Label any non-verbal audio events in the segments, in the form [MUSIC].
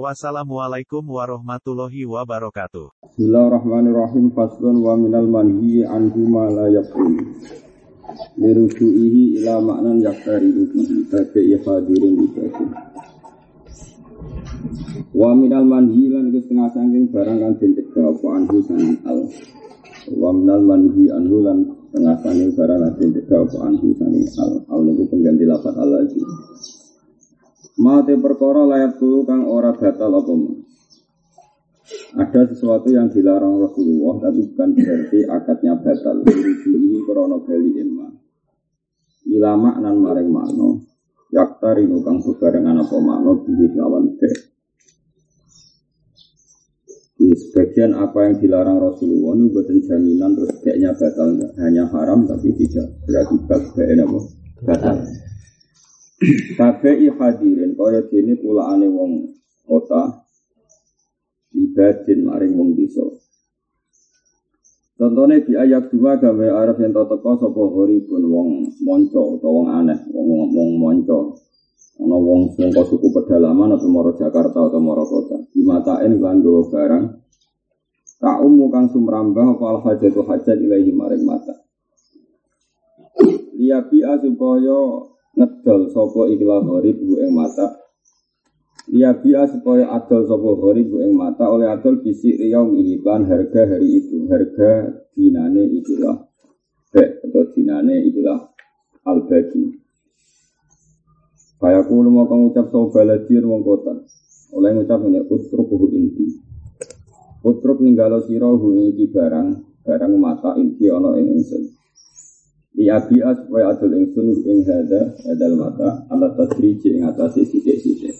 Wassalamualaikum warahmatullahi wabarakatuh. Bismillahirrahmanirrahim. Faslun wa minal manhi anhu ma la yakun lirujuihi ila maknan yaktari bihi tabi hadirin bihi wa minal manhi lan setengah sangking barang kan den cegah apa anhu sanging al. Wa minal manhi anhu lan setengah sangking barang kan den cegah apa anhu sanging al. Al niku pengganti lafaz al lagi Mate perkara layak dulu kang ora batal apa Ada sesuatu yang dilarang Rasulullah tapi bukan berarti akadnya batal. Ini krono bali emma. Ila maknan maring makno. Yaktari kang bebarengan apa makno bihi lawan be. Di sebagian apa yang dilarang Rasulullah ini buatan jaminan terus kayaknya batal enggak. Hanya haram tapi tidak berakibat kayak apa? Batal. Kabeh hadirin kaya dene pulaane wong kota ibadin maring wong desa. Contohnya di ayat dua gawe araf yang tau teko sapa horibun wong monco atau wong aneh, wong wong monco. Ana wong saka suku pedalaman atau moro Jakarta atau moro kota. Dimatain kan nggawa barang tak umu kang sumrambah apa al hajatu hajat ilahi maring mata. Liabi supaya ngedol sapa ikhlas horib bu ing mata. Liya biya supaya adol sapa horib bu ing mata oleh adol bisik riyaum iklan harga hari itu. Harga dinane ikilah. Bek atau dinane ikilah al bagi Kaya kulo mau kang ucap sapa baladir wong kota. Oleh ngucap ini utruk inti. Utruk ninggalo sira hu iki barang barang mata inti ana ing ingsun Li abia supaya adol ingsun ing hada hadal mata ala tadriji ing atase sithik-sithik.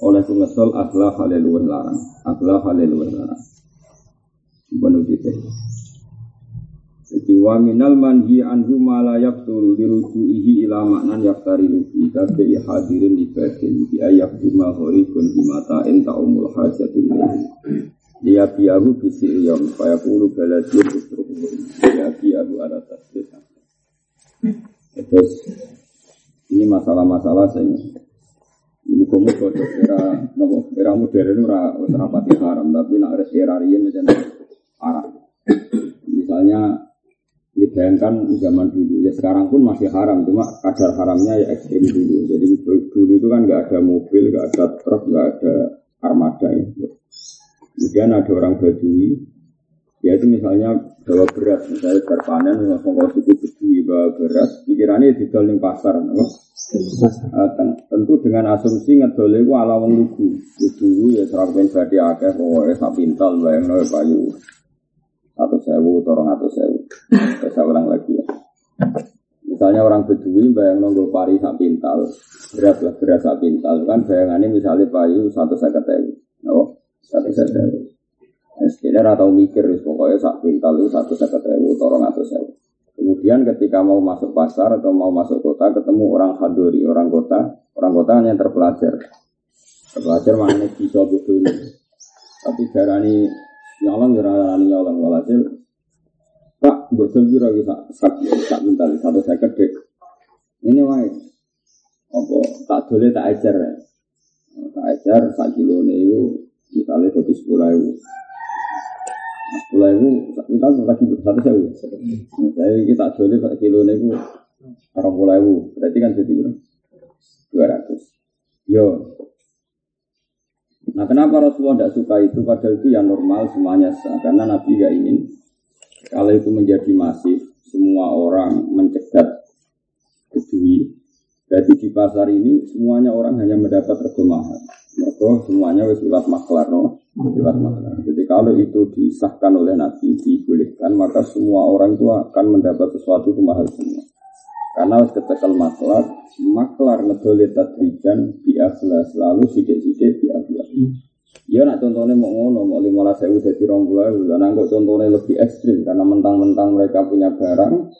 Oleh ku ngesol haleluwih larang, akhlak haleluwih larang. Benu gitu. Jadi wa minal manhi anhu ma la yaqtul lirujuihi ila maknan yaktari lufi kabe hadirin ibadin bi ayak bima horikun bimatain ta'umul hajatu ilaihi dia biahu bisi yom supaya puluh baladir biahu ada tasbih. Terus ini masalah-masalah saya kode era nopo era modern ora ora pati haram tapi nak era riyen macam haram misalnya dibayangkan zaman dulu. Ya sekarang pun masih haram cuma kadar haramnya ya ekstrim dulu. Jadi dulu itu kan nggak ada mobil nggak ada truk nggak ada armada ya Kemudian ada orang Badui, yaitu misalnya bawa beras, misalnya berpanen, langsung kau suku Badui bawa beras, pikirannya didol di pasar, no? Uh, tentu dengan asumsi ngedol itu ala wong lugu, lugu ya serapin badi akeh, pokoknya sak pintal, bayang no payu, satu sewu, torong atau sewu, saya ulang lagi ya. Misalnya orang Badui bayang nunggu pari sak pintal, beras lah beras sak pintal, kan bayangannya misalnya payu satu sekat sewu, no? satu saja. Sekitar atau mikir, pokoknya sak pintal itu satu seket ribu, torong atau sewu. Kemudian ketika mau masuk pasar atau mau masuk kota, ketemu orang haduri, orang kota, orang kota yang terpelajar. Terpelajar mana bisa betul. Tapi darani nyolong, darani nyolong, walhasil Pak, betul kira bisa sak sak pintal satu seket dek. Ini wae. Apa tak boleh tak ajar ya. Tak ajar sak kilo itu misalnya jadi sepuluh ribu kita lagi satu sewu saya kita jualnya pada kilo itu orang puluh ribu berarti kan jadi dua ratus. Yo. Nah kenapa Rasulullah tidak suka itu? Padahal itu yang normal semuanya sah. Karena Nabi gak ingin kalau itu menjadi masif semua orang mencegat kedui. Berarti di pasar ini semuanya orang hanya mendapat rego mahal. Mereka semuanya wis liwat maklar, no? Maklar. Jadi kalau itu disahkan oleh Nabi, dibolehkan, maka semua orang itu akan mendapat sesuatu itu mahal semua. Karena harus kecekel maklar, maklar ngedole tadrijan di selalu sidik-sidik di Ya nak contohnya mau ngono, mau lima jadi rong puluh dan kok contohnya lebih ekstrim karena mentang-mentang mereka punya barang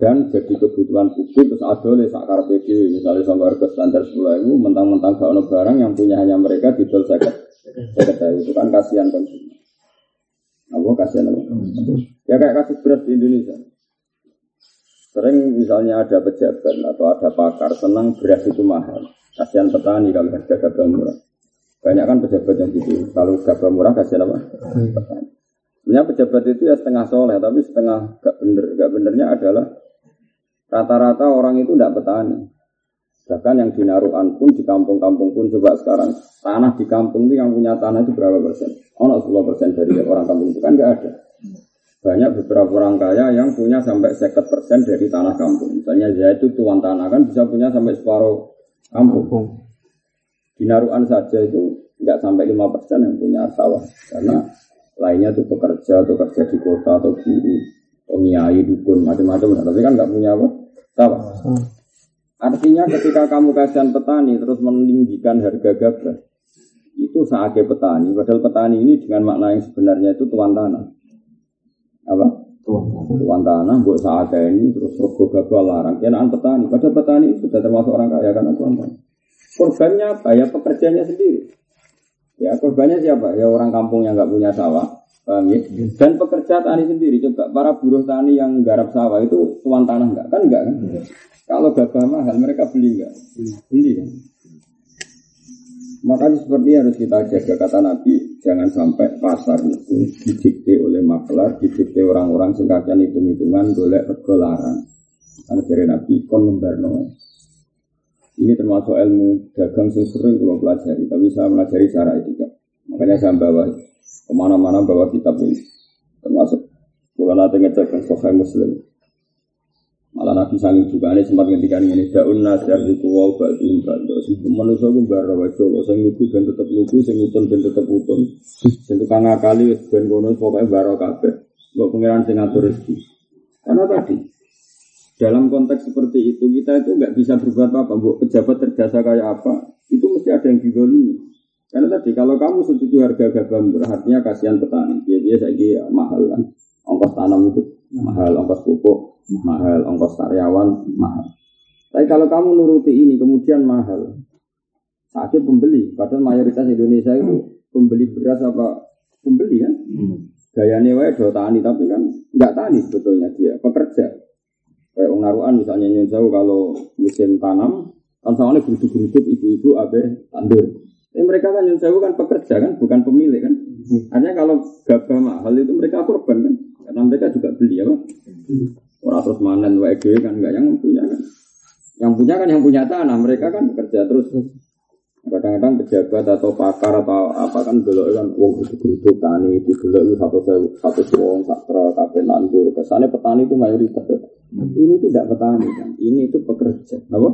dan jadi kebutuhan publik terus ada oleh sakar PD misalnya sama harga standar sepuluh ribu mentang-mentang gak ada barang yang punya hanya mereka dijual seket seket itu kan kasihan konsumen. Apa kasihan apa? Ya kayak kasus beras di Indonesia. Sering misalnya ada pejabat atau ada pakar senang beras itu mahal. Kasihan petani kalau harga gabah murah. Banyak kan pejabat yang gitu. Kalau gabah murah kasih apa? Petani. Sebenarnya pejabat itu ya setengah soleh, tapi setengah gak bener. Gak benernya adalah rata-rata orang itu tidak petani. Bahkan yang di Naruan pun, di kampung-kampung pun coba sekarang. Tanah di kampung itu yang punya tanah itu berapa persen? Oh, 10 persen dari orang kampung itu kan nggak ada. Banyak beberapa orang kaya yang punya sampai seket persen dari tanah kampung. Misalnya itu tuan tanah kan bisa punya sampai separuh kampung. Di Naruan saja itu nggak sampai lima persen yang punya sawah karena lainnya itu pekerja atau kerja di kota atau guru pengiai dukun macam-macam nah, tapi kan nggak punya apa sawah artinya ketika kamu kasihan petani terus meninggikan harga gabah itu saatnya petani padahal petani ini dengan makna yang sebenarnya itu tuan tanah apa tuan tanah buat saat ini terus rego gabah larang kenaan petani padahal petani sudah termasuk orang kaya karena tuan tanah Korbannya apa? Ya pekerjanya sendiri. Ya korbannya siapa? Ya orang kampung yang nggak punya sawah. Paham ya? Dan pekerja tani sendiri. Coba para buruh tani yang garap sawah itu tuan tanah nggak? Kan nggak kan? Kalau gabah mahal mereka beli nggak? Beli kan? Makanya seperti harus kita jaga kata Nabi, jangan sampai pasar itu didikte oleh maklar, didikte orang-orang singkatnya hitung-hitungan, golek rego larang. Karena dari Nabi kon. Ini termasuk ilmu dagang yang sering kalau pelajari, tapi saya pelajari cara etika. Makanya saya bawa ke mana-mana bawa kitab ini, termasuk kalau nanti ngecek Sahih Muslim. Malah Nabi sangi juga ini sempat ngendikan ini daun nasar di kuwau batu batu. Manusia gue bara wajo, saya nguku dan tetap nguku, saya ngutun dan tetap ngutun. Saya tukang ngakali, ben kono pokoknya baro kabeh. Gak pengiran sing ngatur rezeki. Karena tadi dalam konteks seperti itu kita itu nggak bisa berbuat apa, bu pejabat terjasa kayak apa, itu mesti ada yang didolimi. Karena tadi kalau kamu setuju harga gabah murah, artinya kasihan petani. Ya dia saya ya, mahal kan, ongkos tanam itu mahal, ongkos pupuk mahal, ongkos karyawan mahal. Tapi kalau kamu nuruti ini kemudian mahal, sakit pembeli. Padahal mayoritas Indonesia itu pembeli beras apa pembeli kan? Hmm. Gayanya wae do tani tapi kan nggak tani sebetulnya dia pekerja. Kayak naruhan misalnya nyon jauh kalau musim tanam, kan soalnya geruduk-geruduk ibu-ibu abe tandur. Eh mereka kan nyon jauh kan pekerja kan, bukan pemilik kan. Hanya kalau gabah mahal itu mereka korban kan, karena mereka juga beli pak. Orang terus manen WG kan enggak yang punya kan. Yang punya kan yang punya tanah, mereka kan bekerja terus Kadang-kadang pejabat atau pakar atau apa kan dulu kan uang itu tani di dulu itu satu satu uang sakra kafe nandur. Kesannya petani itu mayoritas. Ini itu tidak petani kan, ini itu pekerja, apa?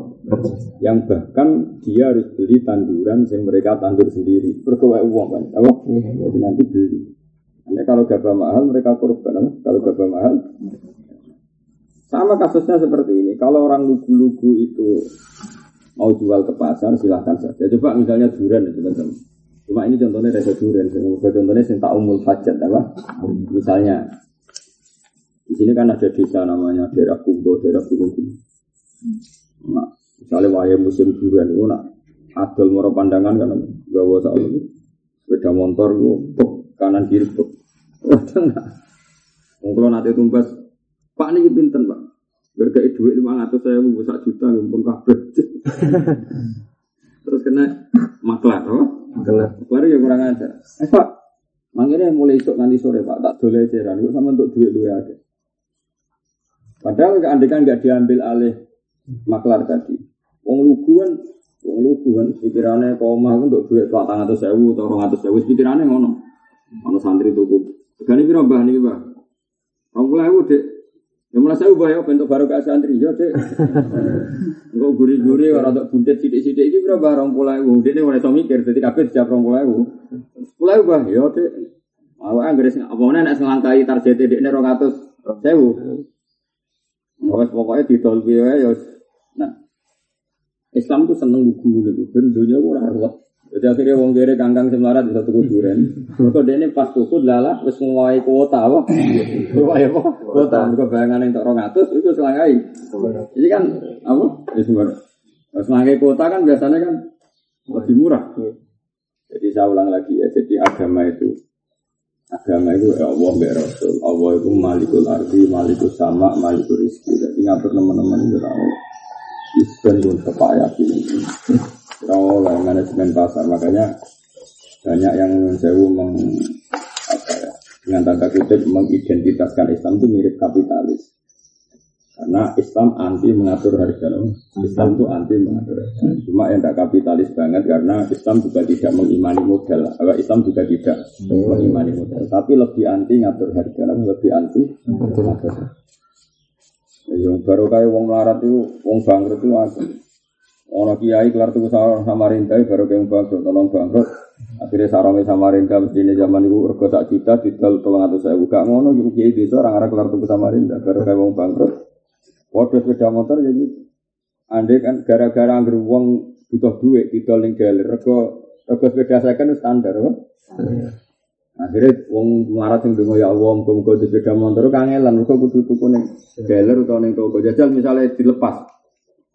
Yang bahkan dia harus beli tanduran yang mereka tandur sendiri, berkawai uang kan, apa? Jadi nanti beli. Hanya kalau gabah mahal mereka korban, apa? Kalau gabah mahal sama kasusnya seperti ini. Kalau orang lugu-lugu itu mau jual ke pasar silahkan saja. Coba misalnya durian itu teman Cuma ini contohnya rasa durian. Contohnya yang tak umul hajat apa? Misalnya di sini kan ada desa namanya daerah Kumbo, daerah Gunung Gunung. Nah, misalnya wayang musim durian itu nak adol moro pandangan kan gawa soal itu sepeda motor itu kanan kiri pok. Waduh enggak. Kalau nanti tumbas, Pak ini pinten Pak. Berkai duit lima ratus saya mau sak juta ngumpul kabeh. Terus kena maklar, apa? Maklar. Maklar ya kurang aja. Eh Pak, makanya mulai esok nanti sore Pak, tak boleh ceran. Gue sama untuk duit lu aja. Padahal kan nggak diambil alih maklar tadi. Wong lugu kan, wong lugu kan, pikirannya koma untuk duit tua tangan atau sewu atau orang atau sewu, pikirannya ngono. Ono santri tuku. Gani piro mbah niki, Mbah? Rong puluh dek Ya mulai saya ubah ya bentuk baru ke santri ya dek. Enggak gurih-gurih orang untuk bundet sidik-sidik ini berapa orang pulau ibu. Dia mulai so mikir jadi kafe setiap orang pulau ibu. Pulau ubah ya dek. Awalnya nggak apa mana nak selangkai target dek ini orang atas sewu. Pokoknya pokoknya di tolbi ya. Nah Islam tuh seneng buku gitu. Ben dunia gue ruwet. Jadi akhirnya wong kere kangkang semlarat di satu kuduran. Mereka dia ini pas tukut lala, terus ngawai kuota apa? Ngawai apa? Kuota. Mereka bayangan yang tak rongatus itu selangai. Jadi kan apa? Ya sebenarnya. Selangai kuota kan biasanya kan lebih murah. Jadi saya ulang lagi ya. Jadi agama itu agama itu ya Allah ya Rasul. Allah itu malikul ardi, malikul sama, malikul rizki. Jadi ngatur teman-teman itu Allah. Isben pun tepak yakin. oleh manajemen pasar makanya banyak yang sewu meng apa ya dengan tanda kutip mengidentitaskan Islam itu mirip kapitalis. Karena Islam anti mengatur harga. Islam itu anti mengatur harga. Cuma yang tidak kapitalis banget karena Islam juga tidak mengimani modal. Islam juga tidak mengimani modal. Tapi lebih anti ngatur harga. Lebih anti ngatur harga. Yang baru kayak wong melarat itu wong bangkrut itu apa Ono kiai kelar tuku sarong Samarinda baru kayak bangkrut, tolong bangkrut. Akhirnya sarongnya Samarinda mesti ini zaman itu rego tak juta didol tolong atau saya buka ngono gitu kiai desa orang arah kelar tuku Samarinda baru kayak wong bangkrut. Waduh sepeda motor jadi ya Andai kan gara-gara anggur wong butuh duit didol ning jalan rego rego sepeda saya kan standar. Oh. Akhirnya wong melarat sing donga ya Allah muga-muga sepeda motor kangelan mergo kudu tuku ning dealer utawa ning toko jajal misalnya dilepas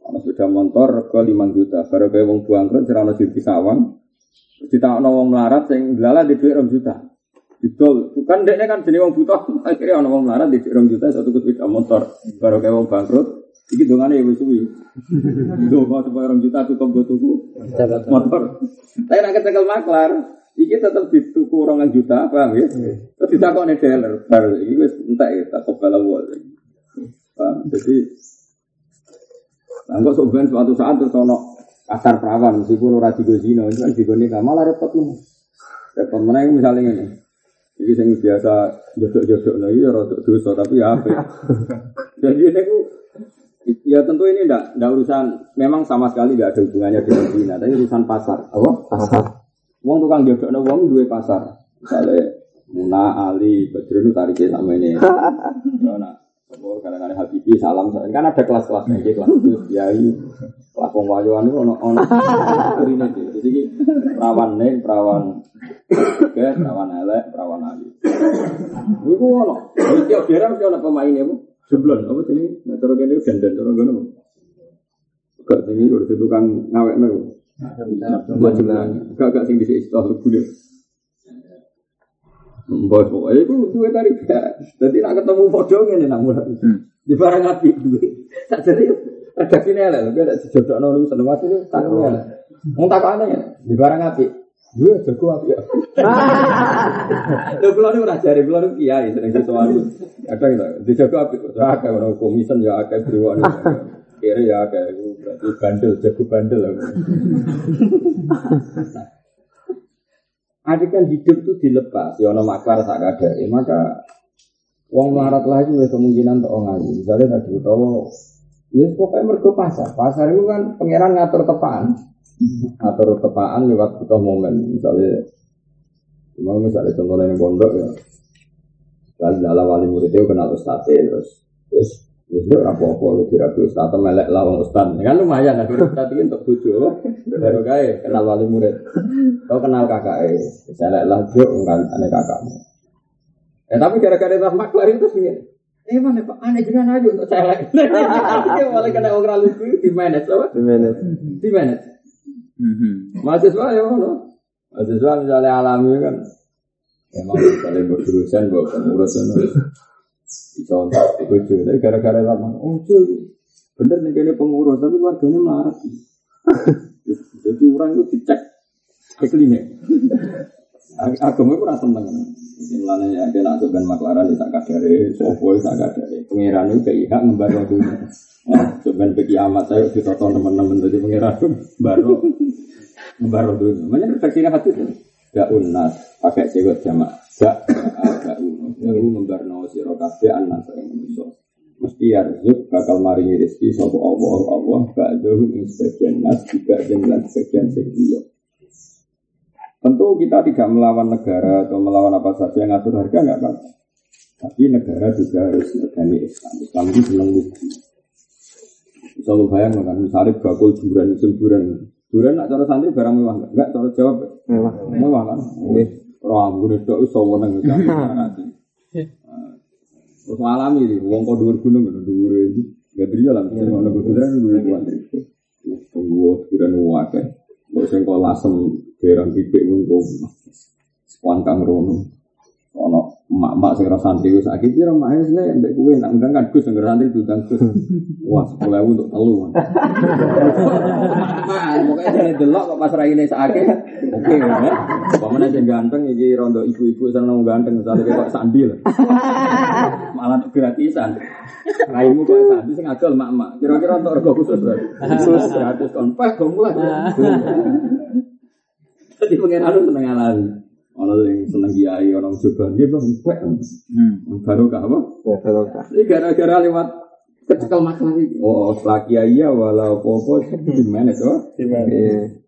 Ana sepeda motor rego 5 juta. Baru kaya wong bangkrut sira ana siji sawang. Ditakno wong melarat sing dalan di dhuwit 2 juta. Didol. Bukan dekne kan jenenge wong butuh. [LAUGHS] Akhirnya ana wong melarat di dhuwit 2 juta satu sepeda motor. Baru kaya wong bangkrut. Iki dongane ya wis suwi. Donga supaya 2 juta tutup go tuku motor. Tapi nek kecekel maklar, iki tetep dituku 2 juta, paham ya? Terus ditakoni dealer, baru iki wis entek ya tak kobal Paham? Jadi Nah, kok sobat suatu saat terus ono kasar perawan, meskipun ora digo zina, itu kan digo nikah, malah repot lu. Repot mana yang misalnya ini. Jadi saya biasa jodok-jodok lagi ya rotok dosa, tapi ya apa [LAUGHS] Jadi ini aku, ya tentu ini enggak, enggak urusan, memang sama sekali enggak ada hubungannya dengan zina, tapi urusan pasar. Apa? Pasar. Wong tukang jodok wong dua pasar. Misalnya Muna, Ali, Badrun tariknya sama ini. [LAUGHS] Nah, Oh, kadang-kadang Habibi salam, kan ada kelas-kelasnya, gitu, kelas itu kiai, kelas pengwayuan itu ono ono kurine Jadi perawan neng, perawan oke, perawan elek, perawan ali. Iku ono. Jadi tiap daerah mesti ono pemainnya bu. Sebelum apa sini? Nah, terus gini dandan terus gini. Gak tinggi udah itu kan ngawek nih. Gak gak sing bisa istilah kuliah. Mbak pokoknya itu dua tarik Jadi nak ketemu foto ini namun di barang api dua. Tak jadi ada sini lah, tapi ada jodoh nol seneng waktu itu tak kau Mau tak aneh ya di barang api. Dua jago api. Lo kalau ini udah cari, kalau ini kiai sering sesuatu. Ada gitu, di jago api. Ada orang komisen ya, ada beriwan. Kira ya, ada berarti bandel, jago bandel. [LAUGHS] Ada kan hidup itu dilepas, ya ono makar sak kadare, maka wong melarat lah itu kemungkinan untuk ngaji. Misalnya tadi utawa ya pokoknya mergo pasar. Pasar itu kan pangeran ngatur tepaan. Ngatur tepaan lewat kita momen. Misalnya Memang misalnya contohnya yang pondok ya Lalu dalam wali murid itu kenal ustadz terus Terus itu apa-apa kira kira ustadz melek lawang ustadz Kan lumayan lah ustadz itu untuk bujo Baru kaya kenal wali murid Kau kenal kakak eh, saya lah jo enggak aneh kakakmu. Eh tapi gara-gara itu maklar itu sih. Eh mana pak aneh juga aja untuk lagi. [LAUGHS] Dia malah kena orang lucu di mana apa? Di mana? Di mana? Mhm. Mahasiswa ya mana? Mahasiswa misalnya alami kan. Emang misalnya berurusan bawa pengurusan. Contoh itu tapi gara-gara itu oh cuy bener nih kayaknya pengurus tapi warganya marah. [LAUGHS] Jadi orang itu dicek Ekline. Agama itu rasa seneng. Mulane ya dia nak sebenarnya maklaran di tak kadare, sopo tak kadare. Pangeran itu kayak hak ngembar waktu ini. Sebenarnya bagi amat saya ditonton teman-teman dari pangeran baru ngembar waktu ini. Makanya refleksinya hati itu. Gak unas pakai cewek jama. Gak gak unas. Gak ngembar no siro kafe anak yang menyusul. Mesti arzuk bakal maringi rezeki sopo Allah Allah gak jauh sebagian nas juga dengan sebagian sekian Tentu kita tidak melawan negara atau melawan apa saja yang ngatur harga nggak apa-apa. Tapi negara juga harus negani Islam. Islam itu senang lucu. Bisa lu bayang kan, misalnya bakul juburan semburan Durian nak cara santri barang mewah enggak? Enggak, cara jawab. Mewah. Mewah kan? Wih, rambut itu iso weneng wis Terus ngalami nih, wong kok dhuwur gunung ngono dhuwur iki. Gak dia lah, sing ono kuduran dhuwur kuat. Tunggu kuduran wae. Kok sing kok lasem derang pipik mun kok spontan rono. Ono emak-emak sing ora santri wis akeh piro mak wis nek mbek kowe nak undang kan Gus sing ora santri diundang Gus. Wah, 10.000 untuk telu. Mak, pokoknya jane delok kok pas raine sakake. Oke ya. Pamane sing ganteng iki rondo ibu-ibu seneng ganteng misalnya kok sandi lah. Malah gratisan. Raimu kok sandi sing adol mak-mak. Kira-kira untuk rego khusus berarti. Khusus gratis kon. Pas go mulai. Jadi pengen anu seneng alami. Ono yang seneng kiai, orang coba dia bang, pek, baru kah apa? Barokah. Ini gara-gara lewat kecekel masalah ini. Oh, setelah kiai ya, walau popo di mana tuh? Iya.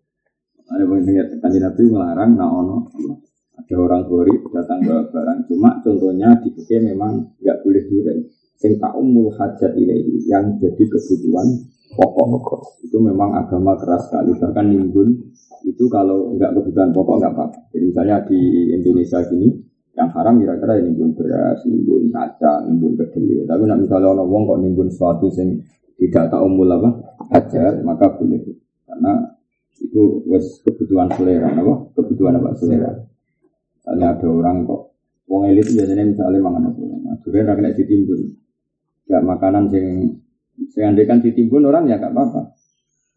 Ada yang ingat kanji Nabi melarang, nah ono ada orang gori datang ke barang. Cuma contohnya di memang nggak boleh durian. Sing umul hajat ini yang jadi kebutuhan pokok itu memang agama keras sekali. Bahkan nimbun itu kalau nggak kebutuhan pokok nggak apa-apa. Jadi misalnya di Indonesia gini yang haram kira-kira ya nimbun beras, nimbun kaca, nimbun kedelai. Tapi nak misalnya orang wong kok nimbun sesuatu sing tidak tak umul apa hajar maka boleh karena itu wes kebutuhan selera, apa? Kebutuhan apa selera. Misalnya ada orang kok wong elit biasanya misalnya mangan apa? Nah, durian ra kena ditimbun. Gak makanan sing andekan ditimbun orang ya gak apa-apa.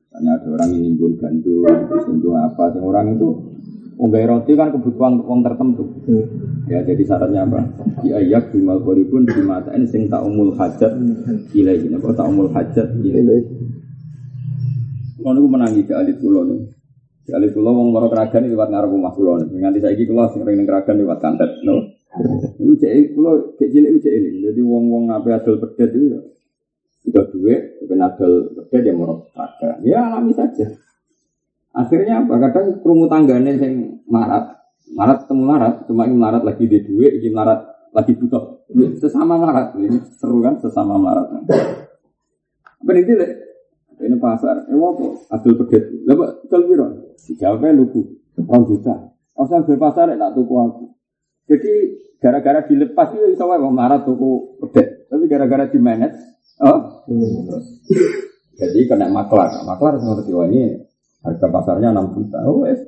Misalnya ada orang yang nimbun gandum, terus nimbun apa, sing orang itu Unggai roti kan kebutuhan wong tertentu. Ya jadi syaratnya apa? Di ayat bimal koribun di mata ini sing tak umul hajat ilaihi. Apa tak umul hajat ilaihi. Ngono ku menangi ke alit kula nih. Di alit kula wong mara keragan iki liwat ngarep omah kula nih. Nganti saiki kula sing ring ning keragan liwat kantet, no. Iku cek kula cek cilik iku cek ini. Jadi wong-wong ape adol pedet itu ya sudah duit, ben adol pedet ya mara keragan. Ya alami saja. Akhirnya apa? Kadang kerungu tanggane sing marat, marat ketemu marat, cuma ini marat lagi di duit, ini marat lagi butuh. Sesama marat, ini seru kan sesama marat. Apa ini pasar, eh apa? Adol pedet. Kok jual piro? Dijawabnya lugu, orang juta. Orang beli pasar tak tuku aku. Jadi gara-gara dilepas itu iso wae wong marat tuku pedet. Tapi gara-gara di manage, oh. Jadi kena maklar, maklar seperti wah ini harga pasarnya 6 juta. Oh, wes.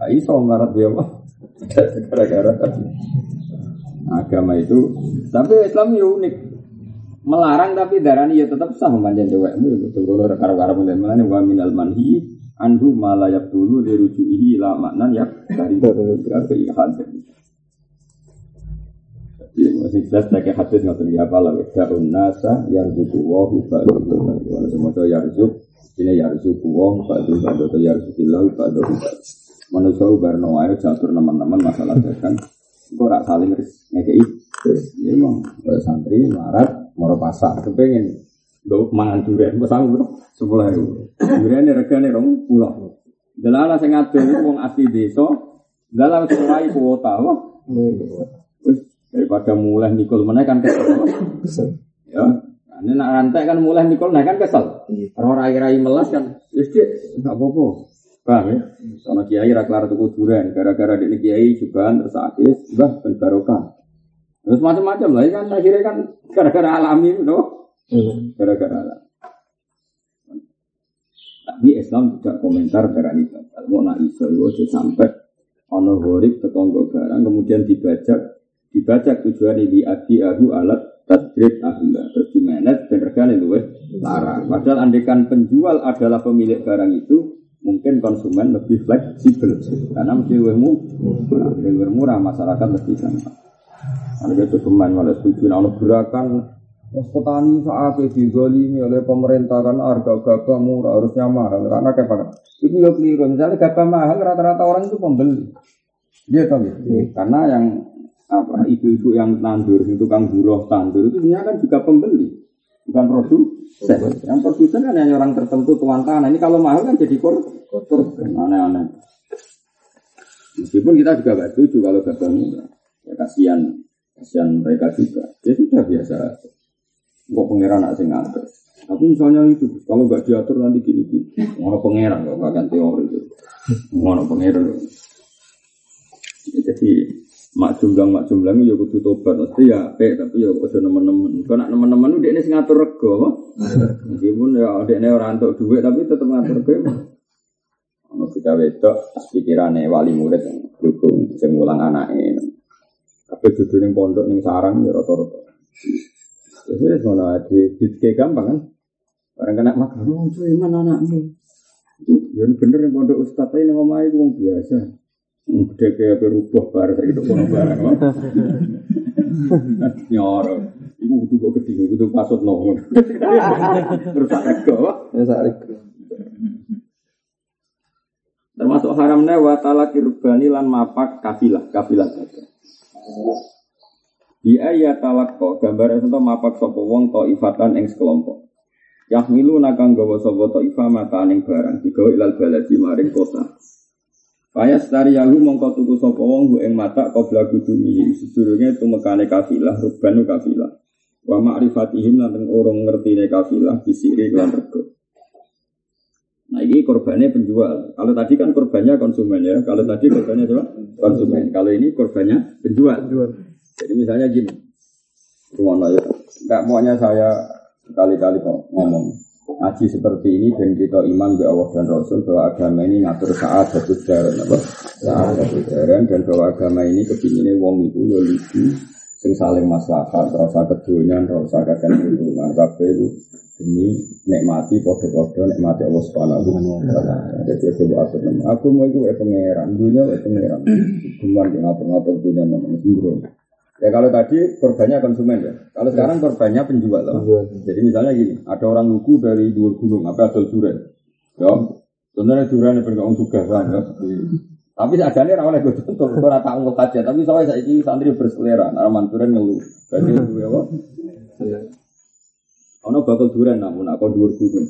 Nah, iso marat dia? Gara-gara agama itu. Tapi Islam ya unik. Melarang tapi darani ya tetap sah memanjang cewekmu ya betul kalau karo karo mana wa minal manhi anhu malayak dulu dirujuihi ila maknan ya dari ke ikhad. Masih jelas pakai hadis nggak terlihat apa lah. Darun nasa yarzuku wahu ba'du. Kalau semua itu yarzuk ini yarzuku wahu ba'du ba'du atau yarzukilahu ba'du. Manusia barno ayo catur teman-teman masalah dagang. Kok rak saling ngekei? Ya emang santri marat moro pasar kepengen do mangan durian. Besar bro? Sepuluh ribu. Durian ini regane rong pulau Delala sing adol itu asli desa mulai kuota wah wis daripada mulai nikul mana kan kesel. Ya ini nak rantai kan mulai nikul nah kan kesel. Orang rai-rai melas kan wis nggak apa-apa. Paham ya? Sama kiai raklar tuku durian gara-gara di kiai juga terus akis bah ben barokah. Terus macam-macam lah, ya kan? Akhirnya kan gara-gara alami itu, gara-gara alami. Tapi Islam tidak komentar darah ini. Kalau nak iso itu sampai ono horib tetonggo barang, kemudian dibajak, dibajak tujuan ini adi ahu alat tadrib ahla terus di manage dan regane luwih larang. Padahal andekan penjual adalah pemilik barang itu, mungkin konsumen lebih fleksibel karena mesti luwihmu, lebih murah masyarakat lebih gampang. Ada itu pemain malah setuju. Nah, gerakan Mas petani saat digolimi oleh pemerintah kan harga gabah murah harusnya mahal karena kayak apa? Itu ya keliru. Misalnya gabah mahal rata-rata orang itu pembeli. Dia tahu ya. Karena yang apa ibu-ibu yang tandur itu tukang buruh tandur itu sebenarnya kan juga pembeli bukan produsen. Yang produsen kan hanya orang tertentu tuan tanah. Ini kalau mahal kan jadi kor korban aneh-aneh. Meskipun kita juga gak setuju kalau murah. Ya kasihan kasihan mereka juga. Ya sudah biasa. Kok pengiran nak sing ngatur. Tapi misalnya itu, kalau nggak diatur nanti gini-gini. Ngono pangeran nggak teori itu. Ngono pangeran. Jadi mak jumblang mak jumblang ya kudu tobat mesti ya pe tapi ya ojo nemen-nemen. Kau nak nemen-nemen udah ini ngatur rego, meskipun [LAUGHS] ya udah ini orang untuk duit tapi tetap ngatur rego. Ono kita wedok pikirane wali murid yang dukung sing mulang anake. Tapi dudu ning pondok ning sarang ya rata-rata. Jadi ngono di di gampang kan. Orang kena makan, oh cuy mana anakmu? Ya bener yang pondok ustadz ini ngomong itu biasa. Gede kayak berubah bar saya gitu kono barang. [LAUGHS] Nyoro. Iku kudu kok gede, kudu pasut nong. Terus tak rego. Ya rego. Termasuk haramnya wa talaki rubani lan mapak kafilah, kafilah saja. Di ayat talakko gambar itu mapak sapa wong to ifatan ing sekelompok. Yahmilu nakang gawa sapa to ifa mata ning barang digawa ilal baladi maring kota. Kaya setari yahu mongko tuku sapa wong ing mata qabla gudumi sedurunge tumekane kafilah rubanu kafilah. Wa ma'rifatihim lan orang ngertine kafilah bisiri lan rego. Nah ini korbannya penjual. Kalau tadi kan korbannya konsumen ya. Kalau tadi korbannya siapa? Konsumen. Kalau ini korbannya penjual. Jadi misalnya gini. Gimana ya? Enggak maunya saya sekali-kali kok ngomong. Ngaji seperti ini dan kita iman be Allah dan Rasul bahwa agama ini ngatur saat satu jaran apa? Saat satu jaran dan bahwa agama ini kepinginnya wong itu ya lucu sing saling maslahat, rasa kedonyan, rasa kakek hubungan, kabeh itu demi nikmati podo-podo nikmati Allah Subhanahu wa taala. Jadi coba atur. Aku mau iku pangeran, dunia wae pangeran. Cuman ngatur-ngatur dunia nama sembrono. Ya kalau tadi korbannya konsumen ya. Kalau sekarang korbannya penjual loh. Jadi misalnya gini, ada orang lugu dari dua gunung, apa ada durian. Ya, sebenarnya durian yang bergabung suka kan ya. Tapi seadanya rawalnya gue contoh, gue rata unggul kaca. Tapi soalnya saya ini santri berselera, nama manturan ngeluh. Berarti itu [LAUGHS] ya apa? Ono bakal durian namun aku dua gunung.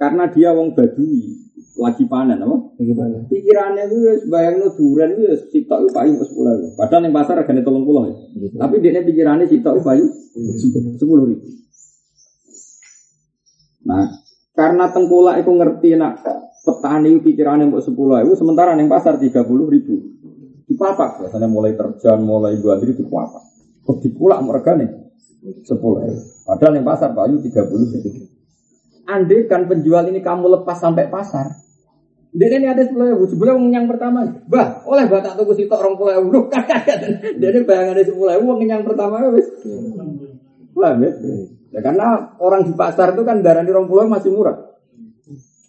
Karena dia wong badui lagi panen apa? Bagaimana? Pikirannya itu ya bayang no durian itu ya upayu sepuluh ribu. Padahal yang pasar tolong puluh ya. Tapi dia pikirannya upayu sepuluh ribu. Nah, karena tengkulak itu ngerti nak petani pikirannya mau sepuluh ribu, sementara yang pasar tiga puluh ribu. Dipapak, biasanya mulai terjun, mulai dua ribu dipapak. Kok nih sepuluh ribu. Padahal yang pasar payu tiga puluh ribu. Andai kan penjual ini kamu lepas sampai pasar, dia ini ada sepuluh ribu, sebelum yang pertama, bah, oleh batak tuku sitok orang pulau ribu, [LAUGHS] dia ini bayangan ada sepuluh ribu, yang pertama wes, paham ya? Ya karena orang di pasar itu kan darah di orang pulau masih murah.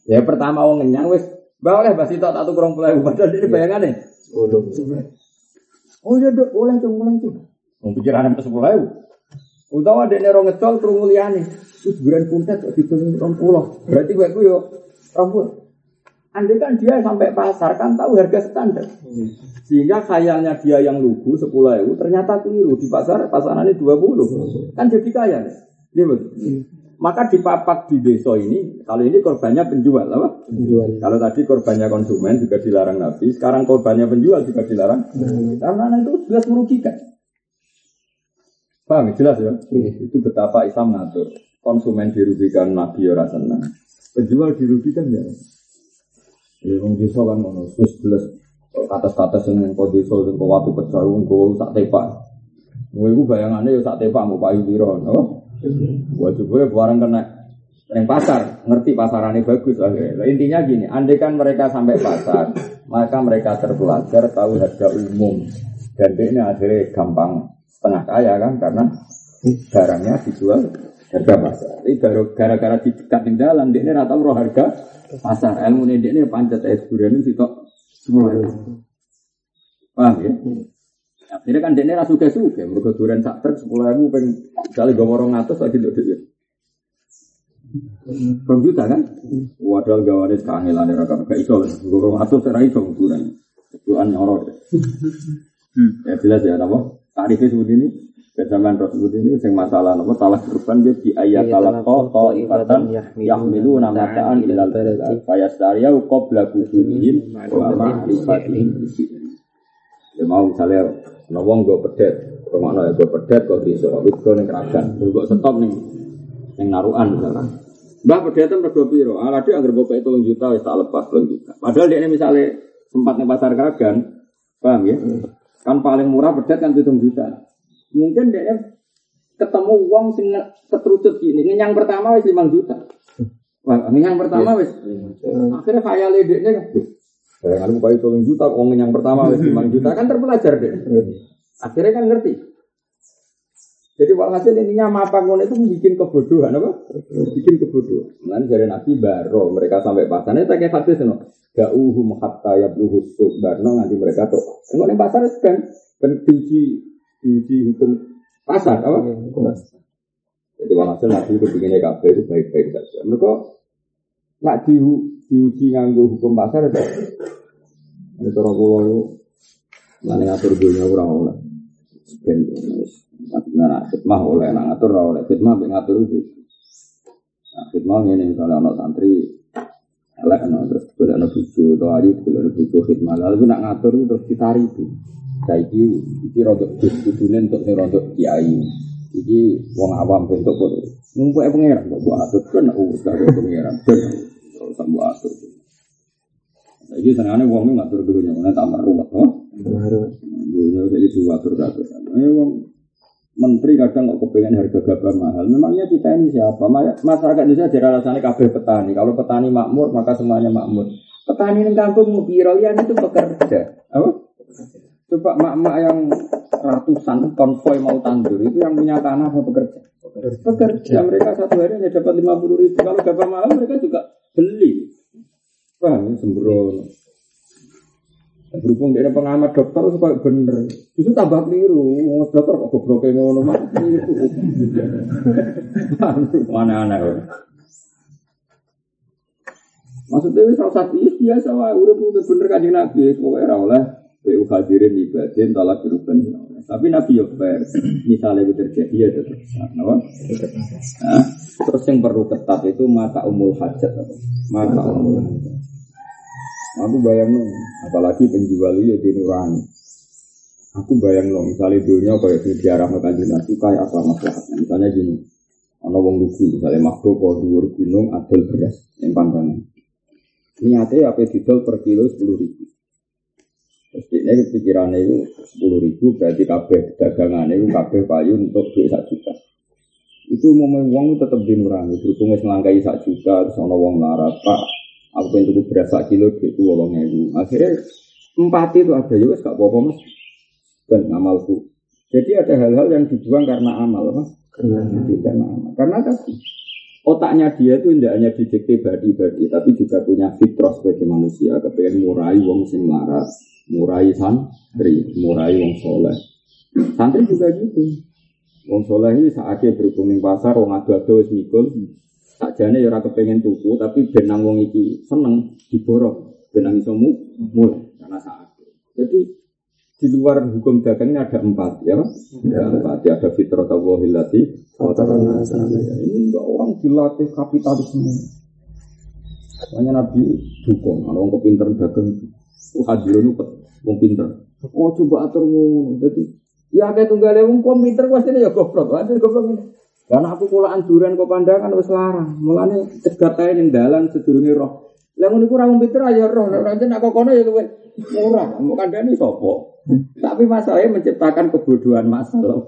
Ya pertama orang kenyang wes, bah oleh basi tak tuku orang pulau ribu, padahal dia bayangannya. Oh iya dok, oleh tuh, oleh tuh. Mau pikiran sampai sepuluh ribu. Utawa ada orang ngecol terus muliane, terus bulan kuntet kok dihitung orang pulau, berarti gue gue yo orang pulau. Andai kan dia sampai pasar kan tahu harga standar. Sehingga khayalnya dia yang lugu 10 ribu ternyata keliru. Di pasar pasarannya 20. Kan jadi kaya. Iya betul. Maka dipapak di desa ini, kalau ini korbannya penjual, apa? Penjual. Kalau tadi korbannya konsumen juga dilarang Nabi, sekarang korbannya penjual juga dilarang. Karena itu jelas merugikan. Paham? Jelas ya? Itu betapa Islam ngatur. Konsumen dirugikan, Nabi ya senang. Penjual dirugikan ya. Ya wong desa kan ngono, wis jelas katas-katas yang kau desa sing kau watu pecah nggo sak tepak. Kowe iku bayangane ya sak tepak mau payu pira, no? Wajib gue barang kena yang pasar, ngerti pasarannya bagus akhirnya. Intinya gini, andai kan mereka sampai pasar, maka mereka terpelajar tahu harga umum. Dan ini akhirnya gampang setengah kaya kan, karena barangnya dijual harga pasar. Ini baru gara-gara di dekat di dalam, dia ini rata roh harga pasar. Ilmu ini dia ini pancet es durian ini sitok semua. Paham ya? Akhirnya kan dia ini rasu suka, mereka durian sak truk sepuluh ribu, pengen misalnya gue warung atas lagi duduk dia. Belum juta kan? Wadah gawane kangelan ora kan gak iso. Gue atus ora iso ukuran. Ukuran nyorot. [LAUGHS] Ya jelas ya apa? Tarifnya seperti ini. Kesamaan seperti ini, sing masalah apa salah kurban dia di ayat salah ko ko ibatan yahmilu namataan ilal balad. Fayastariya qabla kudumihim wa ma'rifatihim. Ya mau misalnya, nawang gue pedet, rumah ya gue pedet kok bisa, wit gue nih keragan, gue stop nih, yang naruhan misalnya. Mbah pedet mergo piro? Ala dia anggere bapak itu juta wis tak lepas 3 juta. Padahal dia ini misalnya sempat ning pasar Kragan, paham ya? Kan paling murah pedet kan 7 juta. Mungkin dia ketemu uang sing keterucut gini, yang pertama wis 5 juta. Wah, yang pertama wis akhirnya khayal dekne kan. Saya kali itu 7 juta, uang yang pertama wis 5 juta kan terpelajar deh. Akhirnya kan ngerti. Jadi walhasil intinya mapa ngono itu bikin kebodohan apa? Bikin kebodohan. Nanti dari Nabi baro mereka sampai pasar. Ini kayak hadis no. Gauhum hatta yabluhu suk barno nanti mereka tuh. Enggak nih pasar kan kan diuji diuji hukum pasar apa? Jadi walhasil Nabi itu bikinnya kafe itu baik-baik saja. Mereka nak di, diuji nganggo hukum pasar itu. Ini cara kulo itu. Nanti ngatur dunia orang-orang. Ben Nah, fitmah oleh nak ngatur oleh fitmah be ngatur itu. Nah, fitmah ini misalnya anak santri elek no, terus boleh ada bucu atau hari boleh ada bucu fitmah lalu nak ngatur itu terus ditari itu. Saiki iki rodok bujune untuk sing rodok kiai. Iki wong awam bentuk kok. Mumpuk pangeran kok buat atur kan urus karo pangeran. Terus sambo atur. Saiki senengane wong ngatur dunya, mana tak meruwet, no? Dunya saiki diwatur kabeh. Ayo wong menteri kadang kok kepengen harga gabah mahal. Memangnya kita ini siapa? Masyarakat Indonesia jadi alasannya kabeh petani. Kalau petani makmur maka semuanya makmur. Petani di kampung Mubirolian itu bekerja. Apa? Coba mak-mak yang ratusan konvoy mau tandur itu yang punya tanah apa bekerja? Bekerja. Mereka satu hari hanya dapat lima puluh ribu. Kalau gabah mahal mereka juga beli. Wah, sembrono. Berhubung dia pengamat dokter supaya bener. Itu tambah keliru. Dokter kok goblok ngono mah. Mana aneh. Maksudnya salah satu biasa wah udah punya bener kan nabi. Pokoknya ora oleh BU hadirin ibadin talak diruben. Tapi Nabi yo fair. Misalnya itu terjadi ya tetap Nah, terus yang perlu ketat itu mata umul hajat apa? Mata umul hajat. Aku bayang no, apalagi penjual itu di nurani. Aku bayang no, misalnya dunia kayak di arah makan nasi kayak apa masalahnya. Misalnya gini, ono wong lugu, misalnya makhluk kau dua gunung adol beras yang pandangan. Niatnya apa didol per kilo sepuluh ribu. Terus ini pikirannya itu sepuluh ribu berarti kabeh dagangan itu kabeh payu untuk duit satu juta. Itu mau uang tetap dinurani. Berhubung wis ngelangkai satu juta, terus ono wong larat, pak Aku pengen tuku berasa kilo itu wolong ewu. Akhirnya empat itu ada ya gak apa-apa mas. Dan amalku. Jadi ada hal-hal yang dibuang karena amal mas. Karena, karena amal. Karena tadi otaknya dia itu tidak hanya didikte badi-badi, tapi juga punya fitrah sebagai manusia. Kepengen murai wong sing larat, murai santri, murai wong soleh. Santri juga gitu. Wong soleh ini saatnya berhubung pasar, wong adu-adu wis mikul, Sakjane ya ora kepengen tuku, tapi benang wong iki seneng diborong, benang iso mulai karena saat. Jadi di luar hukum dagang ini ada empat ya, ada empat ya ada fitrah tawahilati, ini enggak orang dilatih kapitalisme. Makanya Nabi dukung, kalau orang kepinter dagang hadirun itu wong pinter. Oh coba atur ngono, jadi ya kayak tunggal wong pinter pasti ya goblok, ada goblok ini. Karena aku kula anjuran kok pandangan wis larang. Mulane cegat ae ning dalan roh. Lah ngono iku ora pinter aja roh. Nek nek kok kono ya luwih murah. Mau kandhani sapa? Tapi masalahnya menciptakan kebodohan masalah.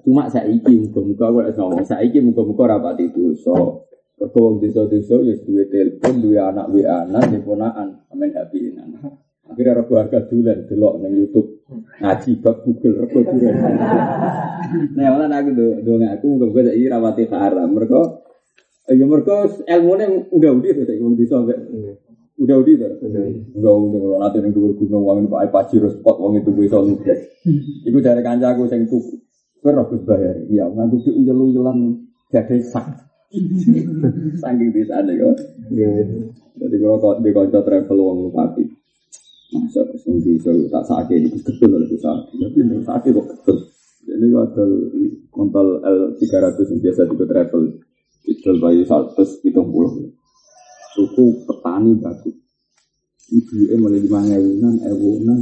Cuma saiki muga-muga kok ngomong saiki muga-muga rapati dosa. Kok wong desa-desa ya duwe telepon, duwe anak WA anak, ponakan, amen anak. Akhirnya rego harga dulan delok nang YouTube ngaji bab Google rego dulan. Nah, malah aku do do aku muga-muga saiki rawati haram. Mergo ya mergo ilmune udah udah to saiki wong desa udah udah to. Udah udah kalau nanti ning dhuwur gunung wong Pak Pajiro spot wong itu bisa ludes. Iku dari kancaku sing tuku. Kowe ora bayar. Iya, nganggo uyel-uyelan jadi sak. [LAUGHS] Saking bisa ada kok. Jadi kalau kau di kanca travel wong lupati. Masa sing bisa tak sakit itu betul oleh sakit. Tapi ini sakit kok betul. Ini ada kontal L 300 yang biasa juga travel. Itu bayi satu hitung puluh. Suku petani bagus. Ibu mulai di ewunan, ewunan,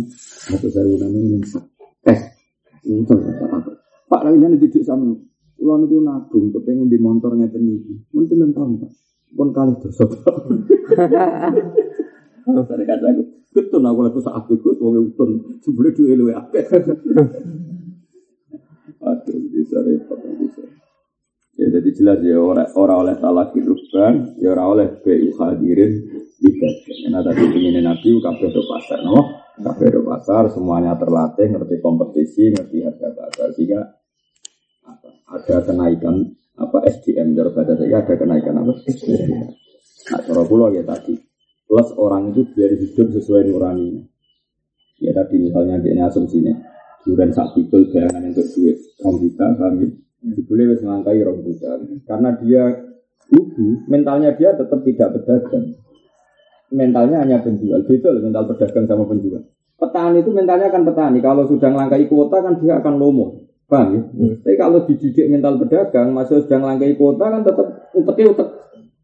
atau ewunan ini yang Eh, itu Pak lagi jangan didik sama. Kulo niku nabung kepengen di motor ngeten iki. Mun pinten tahun, Pak? Pun kali dosa. Saya kata aku, ketun aku lagi saat itu, wong utun, sebelum duwe luwe akeh. [LAUGHS] Aduh, bisa repot, bisa. Ya jadi jelas ya orang orang oleh talak ruban, ya orang oleh bi hadirin tidak. Karena tadi ingin nabi kabeh do pasar, no? Kabeh do pasar, semuanya terlatih, ngerti kompetisi, ngerti harga pasar, sehingga ada kenaikan apa SDM dari pada saya ada kenaikan apa? SDM. Nah, cara pulau ya tadi. Plus orang itu biar hidup sesuai nurani. Ya tadi misalnya dia asumsinya durian sak pikul bayangan untuk duit rong juta kami boleh wis ngangkai rong juta. Karena dia lugu mentalnya dia tetap tidak pedagang. Mentalnya hanya penjual. Loh mental pedagang sama penjual. Petani itu mentalnya kan petani. Kalau sudah melangkai kuota kan dia akan lomo paham ya hmm. tapi kalau dididik mental pedagang masih sudah melangkai kuota kan tetap uteknya utek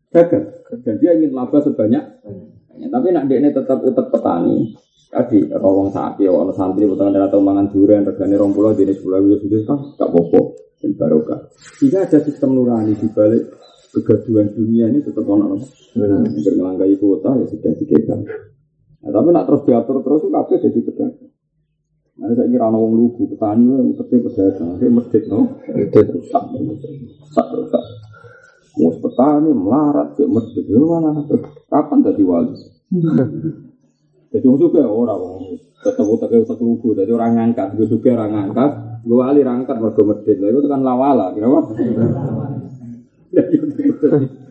dagang dan dia ingin laba sebanyak hmm. tapi nak dia ini tetap utek petani tadi rawong sapi orang santri potongan atau mangan durian regane pulau jenis pulau itu sendiri kan gak popo dan barokah jika ada sistem nurani di balik kegaduhan dunia ini tetap ono hmm. ngelangkai kuota ya sudah dikekang nah, tapi nak terus diatur terus itu kabeh jadi pedagang Nah, saya kira orang lugu, petani, seperti pedagang, saya masjid, no, masjid rusak, rusak, rusak. Mau petani melarat, ya masjid, ya mana? Kapan jadi wali? [LAUGHS] Jadi wong suka ora wong tetep utek utek lugu. Jadi orang ngangkat, gue suka orang ngangkat, gue wali rangkat mergo. Lah itu kan lawala, kira apa?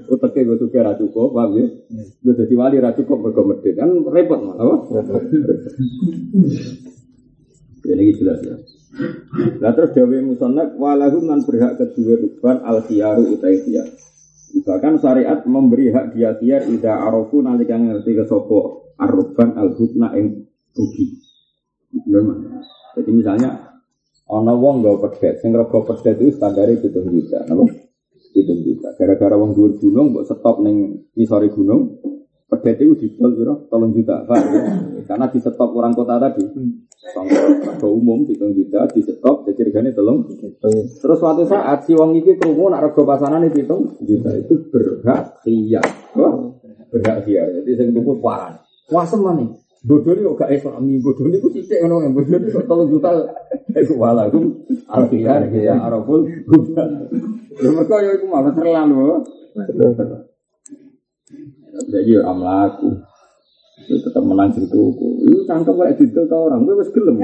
Uteknya gue suka ra cukup, paham ya? Gue jadi wali ra cukup mergo medit. Kan repot? Jadi [LAUGHS] ini jelas ya. Nah terus Dawe Musonab walahum nan berhak kedua ruban al khiyaru utai khiyar. Bahkan syariat memberi hak dia khiyar ida arofu nanti kan ngerti ke sopo arroban al hutna yang rugi. Jadi misalnya ono wong gak pedet, sing rego pedet itu standarnya hitung juta, napa? Hitung juta. Gara-gara wong dhuwur gunung mbok stop ning isore gunung, pedet itu didol? Tolong juta, Pak. Ya? Karena di stop orang kota tadi. Sangka umum hitung juta di stop jadi regane tolong. Terus suatu saat si wong iki krungu nak rego pasanane hitung juta itu berhak iya. Wah, berhak iya. Jadi sing tuku paran. Wah nih. Bodoh ini gak islami, bodoh ini ku cicek kan yang bodoh ini tolong juta Iku walakum alfiyar ya araful Ya mereka ya itu malah terlalu Jadi ya amlaku Itu tetap menang tuku Itu cangkem kayak gitu ke orang, gue masih gelem.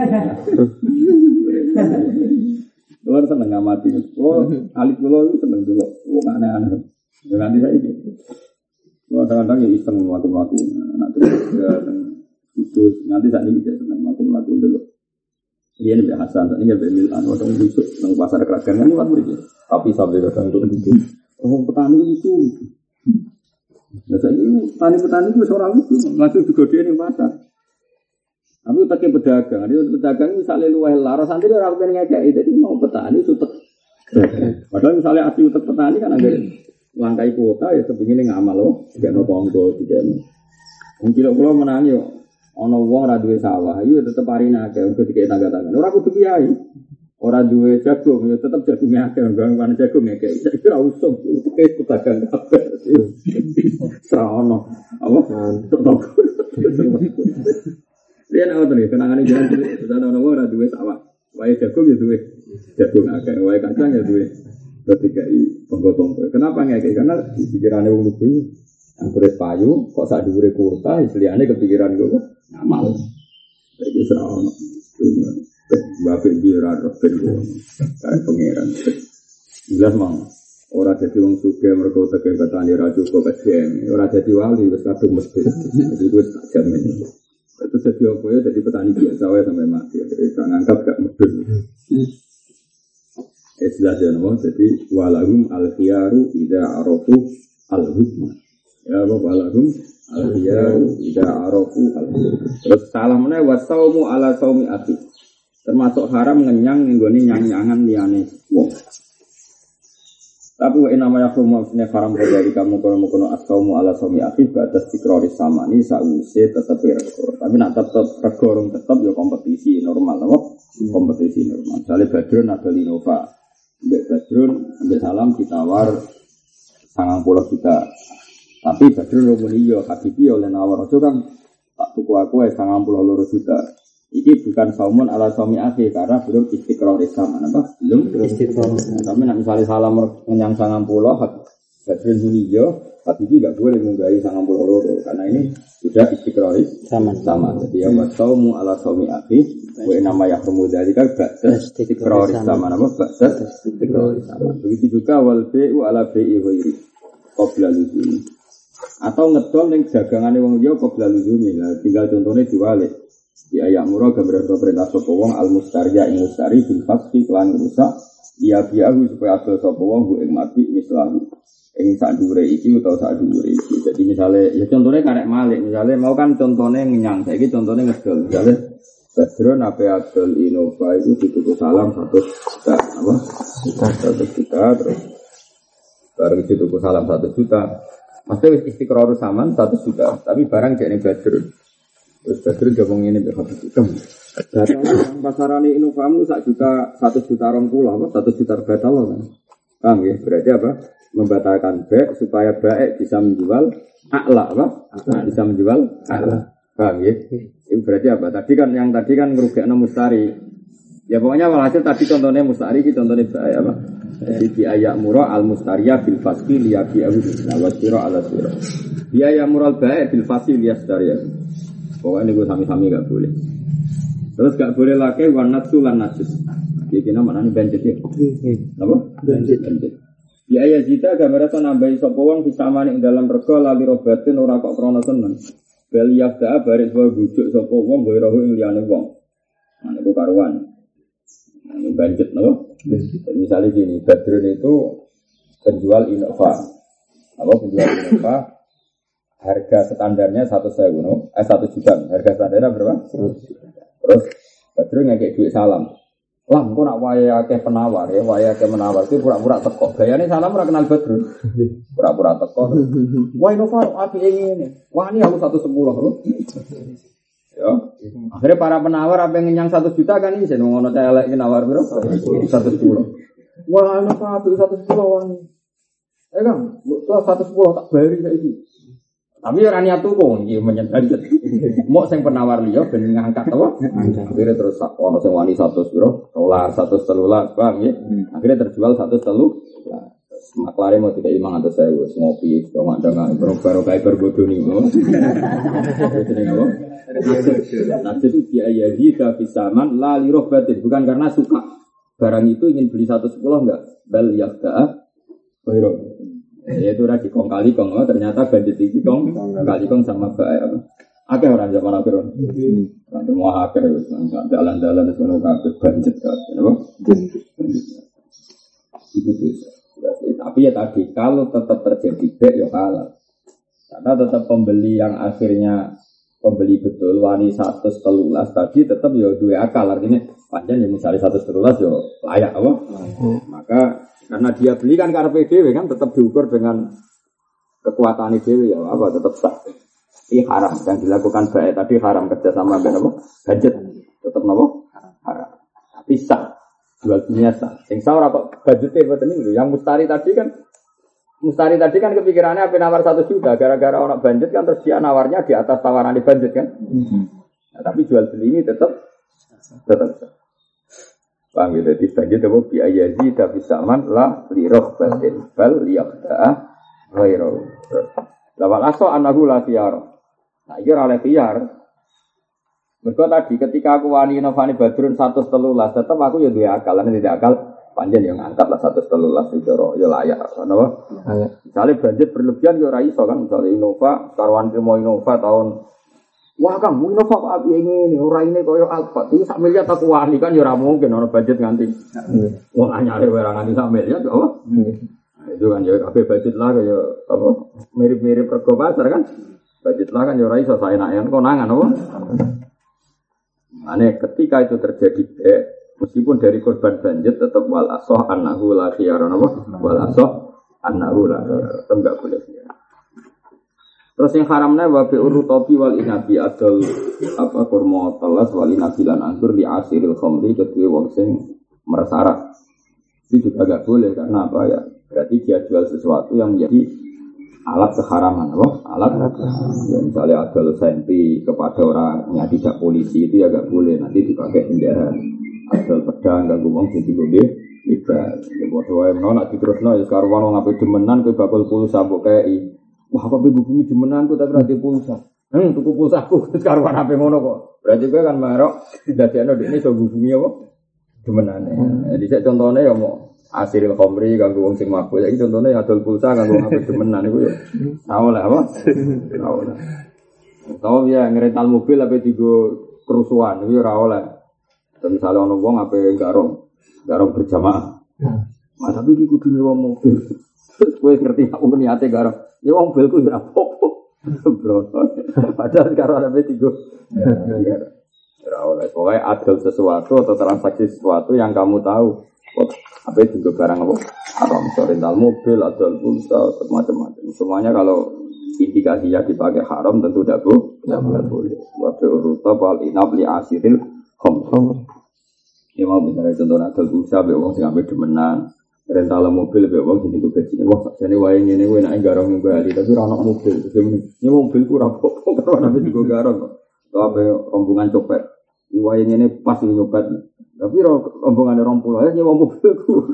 Kalau seneng ngamati, kalau alit kalau itu seneng dulu, gue aneh-aneh. Nanti saya gitu Kadang-kadang ya iseng melakukan Nanti khusus nanti saat ini bisa senang melakukan melakukan dulu. Dia ini Hasan, saat ini Mbak Milan, waktu besok nang pasar kerajaan kan luar biasa. Tapi sampai untuk bikin orang petani itu. Nah saya ini petani-petani itu seorang itu langsung dia yang pasar. Tapi utaknya pedagang, dia pedagang misalnya luar lara santri orang pengen ngekei, jadi mau petani itu Padahal misalnya asli utak petani kan agak langkai kuota ya kepingin ngamal loh, tidak no tonggo, tidak no. Mungkin kalau menangi, ono ora duwe sawah, iya tetep parine akeh. Mergo dikek tangga-tangga. Ora kudu kiai. Ora duwe jagung, ya tetep jagungnya akeh, nggon mana jagung ya kayak. Saiki ora usum, itu kayak pedagang kabeh. Ora ono. Apa? Dia nak ngoten ya, kenangane jalan sana ono wong ora duwe sawah. Wae jagung ya duwe jagung akeh, wae kacang ya duwe ketika i tonggo-tonggo. Kenapa ngekek? Karena di pikirannya wong lugu yang kulit payu, kok saat diberi kuota, istilahnya kepikiran gue ngamal. Jadi serau dunia. Bapak jira roben gue, kayak pangeran. Jelas mang. Orang jadi wong suka mereka tekan petani raju kok SDM. Orang jadi wali wes kadung mesti. Jadi gue tak jamin. Itu jadi apa ya? Jadi petani biasa ya sampai mati. Jadi tak ngangkat gak medun. Jelas ya nopo. Jadi walahum al khiyaru ida arofu al hukmah. Ya apa walahum Al-Hiyaru Ida Arofu Terus salah mana Wasaumu ala saumi ati Termasuk haram ngenyang Nggoni nyang-nyangan liane Wong tapi wa inama yakhrumu maksudnya haram dari kamu kono kono asaumu ala saumi ati batas tikrori sama ini sause tetep rego. Tapi nak tetep regorong tetep ya kompetisi normal, apa? Kompetisi normal. Misalnya Badrun ada Linova, Mbak Badrun, Mbak Salam ditawar sangang puluh juta. Tapi Badrun lo iya, Habibi oleh nawar itu kan tak tuku aku ya sangang puluh loro juta. Iki bukan saumun ala suami akhir karena belum istiqroh Islam apa? Belum Istiqroh. Nah, tapi nak misalnya salam menyang sangang puluh, Badrun Hunijyo, Habibi gak boleh menggahi sangang puluh loro karena ini sudah istiqroh Sama. sama. Jadi ya wa saumu ala suami akhir wa nama yang dari kan ba'da istiqroh Islam apa? Ba'da istiqroh Islam. Begitu juga wal bi'u ala bi'i ghairi qabla luzumi. Atau ngedol ning dagangane wong liya qabla luzumi. Lah tinggal contohnya diwalik. Di ayat murah gambar perintah sapa wong al mustariya ing mustari bil fasfi kelan rusak dia biahu supaya adol sapa wong hu ing mati mislahu ing sak dhuwure iki utawa sak dhuwure iki. Jadi misalnya ya contohnya karek malik, misalnya mau kan contohnya ngenyang, saiki contohnya ngedol. Misalnya Badron apa adol Innova itu ditutup salam satu juta apa? Satu juta terus baru ditutup salam satu juta. Maksudnya istiqror saman satu juta, tapi barang jadi Badrun. Terus Badrun ini berapa juta? Datang pasaran ini Innovamu sak juta satu juta orang pulau apa? Satu juta batal kan? Paham ya? Berarti apa? Membatalkan baik supaya baik bisa menjual akla apa? Akla bisa menjual akla. Paham ya? Itu berarti apa? Tadi kan yang tadi kan ngerugikan mustari. Ya pokoknya walhasil tadi contohnya mustari, ini contohnya baik apa? Jadi di ayat murah al mustaria bil fasli liya bi awu wasiro ala siro. Di ayat murah baik bil fasli liya staria. Pokoknya ini gue sami-sami gak boleh. Terus gak boleh lagi warna tulan najis. Jadi kena mana nih banjir ya? Apa? Banjir. Banjir. Ya ya jita gambar itu nambahi sopo wong bisa manik dalam rego lali robatin ora kok krono seneng. Bel yafda baris wa bujuk sopo wong boy rohu ing liyane wong. Nah itu karuan. Ini banjir nopo. Misalnya gini, Badrun itu penjual Innova. Apa penjual Innova? Harga standarnya satu sewu, no? eh satu juta. Harga standarnya berapa? Terus Badrun ngekek duit salam. Lah, kok nak waya akeh penawar ya, waya akeh menawar itu pura-pura teko. Gayane salam ora kenal Badrun. [LAUGHS] Pura-pura teko. Wah, Innova api ini. Wah, ini aku satu sepuluh. Ya. Akhirnya para penawar apa yang ngenyang satu juta kan ini sih ngono saya lagi nawar bro satu sepuluh. Wah ini apa satu sepuluh wangi. Eh kan, tuh satu sepuluh tak bayar kayak itu. Tapi orang niat tuh kok ini menyentuh. [LAUGHS] Mau sing penawar liya ben ngangkat apa? Akhirnya terus ono sing wani satu bro, solar satu telulah, paham ya? Akhirnya terjual satu telu. Maklare mau tidak imang atau saya ngopi, cuma dengan baru kayak berbodoh nih, Jadi apa? Nasib itu biaya kita bisaman lali roh batin bukan karena suka barang itu ingin beli satu sepuluh enggak bel yakda bairo ya itu lagi kong kali kong oh, ternyata bandit itu kong kali kong sama baik apa? Akeh orang zaman akhir orang semua akhir jalan-jalan semua kabeh banjir kabeh apa? Itu dosa tapi ya tadi kalau tetap terjadi baik ya kalah. Karena tetap pembeli yang akhirnya pembeli betul wani satu telulas tadi tetap ya dua akal. Artinya panjang ya misalnya satu telulas ya layak apa? Maka karena dia beli kan karena PDW kan tetap diukur dengan kekuatan IDW ya apa tetap sah ini haram yang dilakukan baik tadi haram kerja sama dengan apa? Gadget tetap nopo? Haram. Tapi sah jual dunia sah yang sah orang kok budgetnya buat ini yang mustari tadi kan Mustari tadi kan kepikirannya apa nawar satu juta, gara-gara orang banjir kan terus dia nawarnya di atas tawaran di banjir kan. Nah, tapi jual beli ini tetap tetap. Paham gitu, di banjir biaya tapi saman lah liroh batin bal liyakda'a ghairau. Lawal aso anahu la khiyar. Nah, ini oleh khiyar. Mereka tadi ketika aku wani inovani badrun satu telulas, tetap aku ya dua akal, nanti tidak akal panjang yang angkat lah satu telulas itu ya layak, kenapa? Misalnya budget berlebihan ya raiso kan, misalnya Innova, karuan mau Innova tahun Wah kang, mau Innova apa api ini, orang ini kaya Alfa, itu sak miliar tak wani kan ya mungkin orang budget nganti. Wong anyare ora nganti sak miliar, apa? Itu kan ya apa budget lah ya apa mirip-mirip rego pasar kan. Budget lah kan ya saya nak konangan apa? Ane ketika itu terjadi eh, Meskipun dari korban banjir tetap wal asoh annahu la khiyaran apa? Wal asoh khiyaran. Tetap enggak boleh. Terus yang haramnya wabi urutopi wal inabi adol apa kurma telas wal inabi lan anggur di asiril khamri kedua wong sing meresarak. Itu juga Agak boleh karena apa ya? Berarti dia jual sesuatu yang menjadi alat keharaman, apa? Alat ya, misalnya ada senpi kepada orang yang tidak polisi itu ya agak boleh nanti dipakai senjata. Ada pedang gak ngomong jadi gede. Iba, ya bodoh wae menolak diterusno ya sekarang orang ngapain demenan ke bakal pulsa mbok kei. Wah, apa ibu bumi demenan ku tapi berarti pulsa. Hmm, tuku pulsa aku sekarang [LAUGHS] apa ngono kok. Berarti gue kan marok dadekno ini so bumi apa? Demenane. Jadi saya contohnya ya mau asil komri ganggu wong sing mabuk. Iki contohnya ya adol pulsa ganggu apa demenan iku ya. Tahu lah apa? Tahu lah. Tahu ya ngerental mobil apa tiga kerusuhan itu ya ora oleh. Dan misalnya ono wong apa garong, garong berjamaah. Mas tapi iki kudu nyewa mobil. [LAUGHS] Kowe ngerti aku niate garong. Ya wong mobilku ya apa-apa. Padahal sekarang ada tiga. Ora oleh. Pokoknya adil sesuatu atau transaksi sesuatu yang kamu tahu. Apa itu juga barang apa? Haram. Rental mobil, adil pulsa, macam-macam. Semuanya kalau indikasinya dipakai haram tentu tidak bu, tidak boleh. Waktu uruta wal inab li asiril khom. Ya mau misalnya contoh adil pulsa, be wong sing demenan. Rental mobil be wong sing iku gajinya wah sakjane wae ngene kuwi nek garong ning Bali tapi ora ono mobil. "Ini mobil ku ora apa-apa karo ana juga garong kok." Atau apa rombongan copet. Ini wae ngene pas ini copet. Tapi rombongan orang pulau ya nyewa mobilku.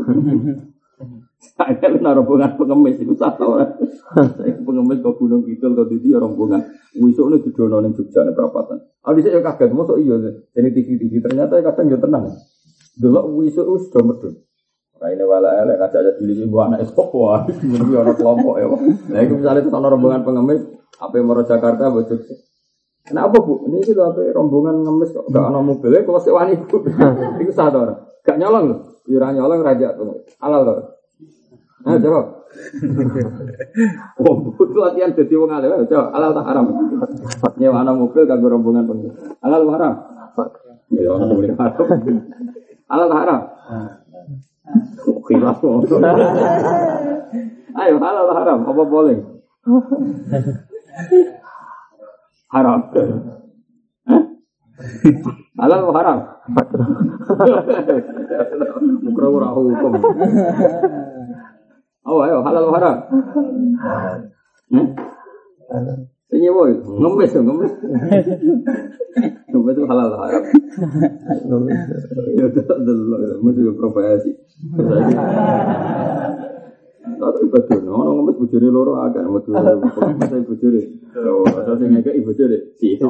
Saya kan rombongan pengemis itu satu orang. [LAUGHS] Saya pengemis ke Gunung Kidul ke Didi ya rombongan. Wisuk ini didono ning Jogja nih perapatan. Ah di saya kaget, masuk iya ini TV TV ternyata kadang ya tenang. Dulu wisuk itu sudah medun. Nah ini wala elek ngajak aja dili ibu anak esopo, [LAUGHS] ini orang kelompok ya. Nah itu misalnya itu sana rombongan pengemis, apa yang mau Jakarta, bocor Kenapa bu? Ini itu apa rombongan ngemis kok gak ada mobilnya kalau sewani bu. [LAUGHS] Itu satu orang. Gak nyolong loh. Yura nyolong raja tuh. Halal loh. Nah jawab. [LAUGHS] Oh, itu latihan jadi wong alim. Coba halal tak haram. Nyewa anak mobil kagak rombongan pengen. Halal haram. Ya orang boleh haram. Halal tak haram. [LAUGHS] Ayo halal haram. Apa boleh? haram. Halal haram? Hukum. Oh, ayo halal haram? Ini boy, ngemis tuh, ngemis. Ngemis itu halal haram? Ya, dulu, mesti profesi. Tapi betul, orang ngemis bujuri loro agak, betul, saya bujuri. Oh, saya sing ngekek ibu juri, si itu.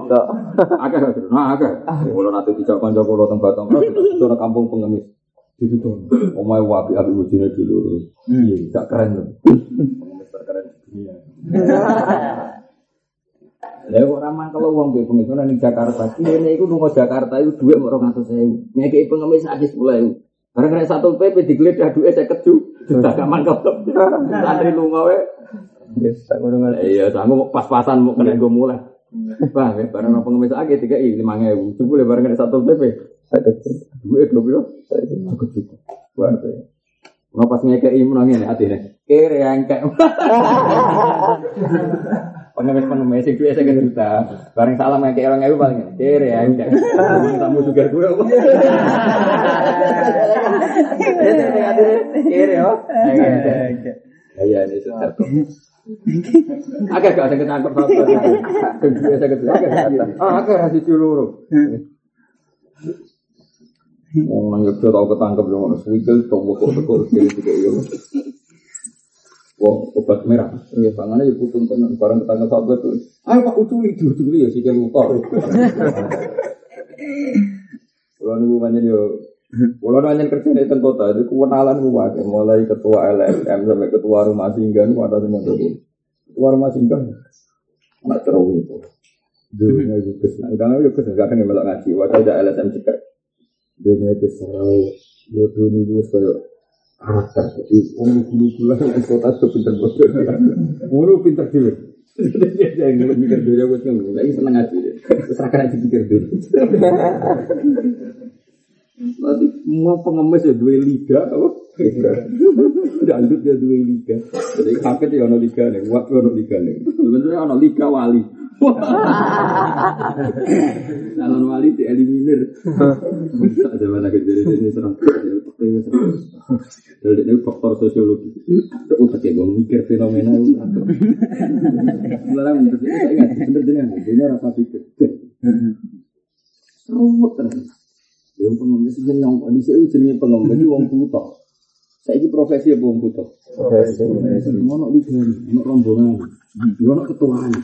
Agak nah agak. Kalau nanti dijak kanca kulo tempat tempat, itu kampung pengemis. Itu tuh, omai wapi api bujuri dulu. Iya, gak keren loh. Pengemis terkeren. Lah ramah kalau uang be pengemis nang Jakarta, ini iku lunga Jakarta itu duit mau 200.000. Ngekek pengemis hadis 10.000. Karena kena satu PP digeledah duit saya keju, sudah gak mantap. Santri lunga we. Yes, tak ngono Iya, sanggup pas-pasan mau kena gue mulai. Bah, ya, barang apa ngemis aja tiga i lima ribu. Coba barang kena satu PP. Duit dua puluh. Aku cukup. Wah, saya. Mau pas ngekei menangin hati nih. Kere yang kayak. [LAUGHS] Pengemis pengemis itu saya kan juta. Barang salam kayak orang itu paling kere yang kayak. Tamu juga gue. Kere oh. Iya ini sudah. Agak gak ada ketangkep apa. Kedua saya kedua agak. Ah agak rasih dulu. Wong nang Yogyo tau ketangkep yo ngono suwikil to kok tekor kiri juga yo. Wong obat merah. Ya pangane yo putun tenan barang ketangkep satu itu. Ayo Pak uculi uculi ya sikil lupa. Kulo niku pancen yo Kulo nanya kerja di kota, itu kenalan gua mulai ketua LSM sampai ketua rumah singgah itu ada semua itu. Ketua rumah singgah, anak terus itu. Dunia itu ke sana, karena itu ke sana kadang yang melak ngaji, wadah ada LSM cekak. Dunia itu serau, bodoh nih gue karakter. Jadi om gulu gula yang kota itu pinter bodoh. Mulu pinter dulu. Dia yang mikir dunia gue tuh, lagi seneng ngaji. Terus akan aja pikir dulu. Nanti mau pengemis ya dua liga, apa? Dangdut ya dua liga. Jadi kakek ya ono liga nih, waktu ono liga nih. Sebenarnya ono liga wali. Calon wali dieliminir. Tak zaman lagi dari sini serang. Dari ini faktor sosiologi. Utak ya gue mikir fenomena. Mulai bener bener bener ini rasa pikir. Serut terus. Dia pengemis jeneng, di sini jenenge pengemis wong buta. Saya ini profesi apa wong buta? Profesi. Ono di ono rombongan, ono ketuaan.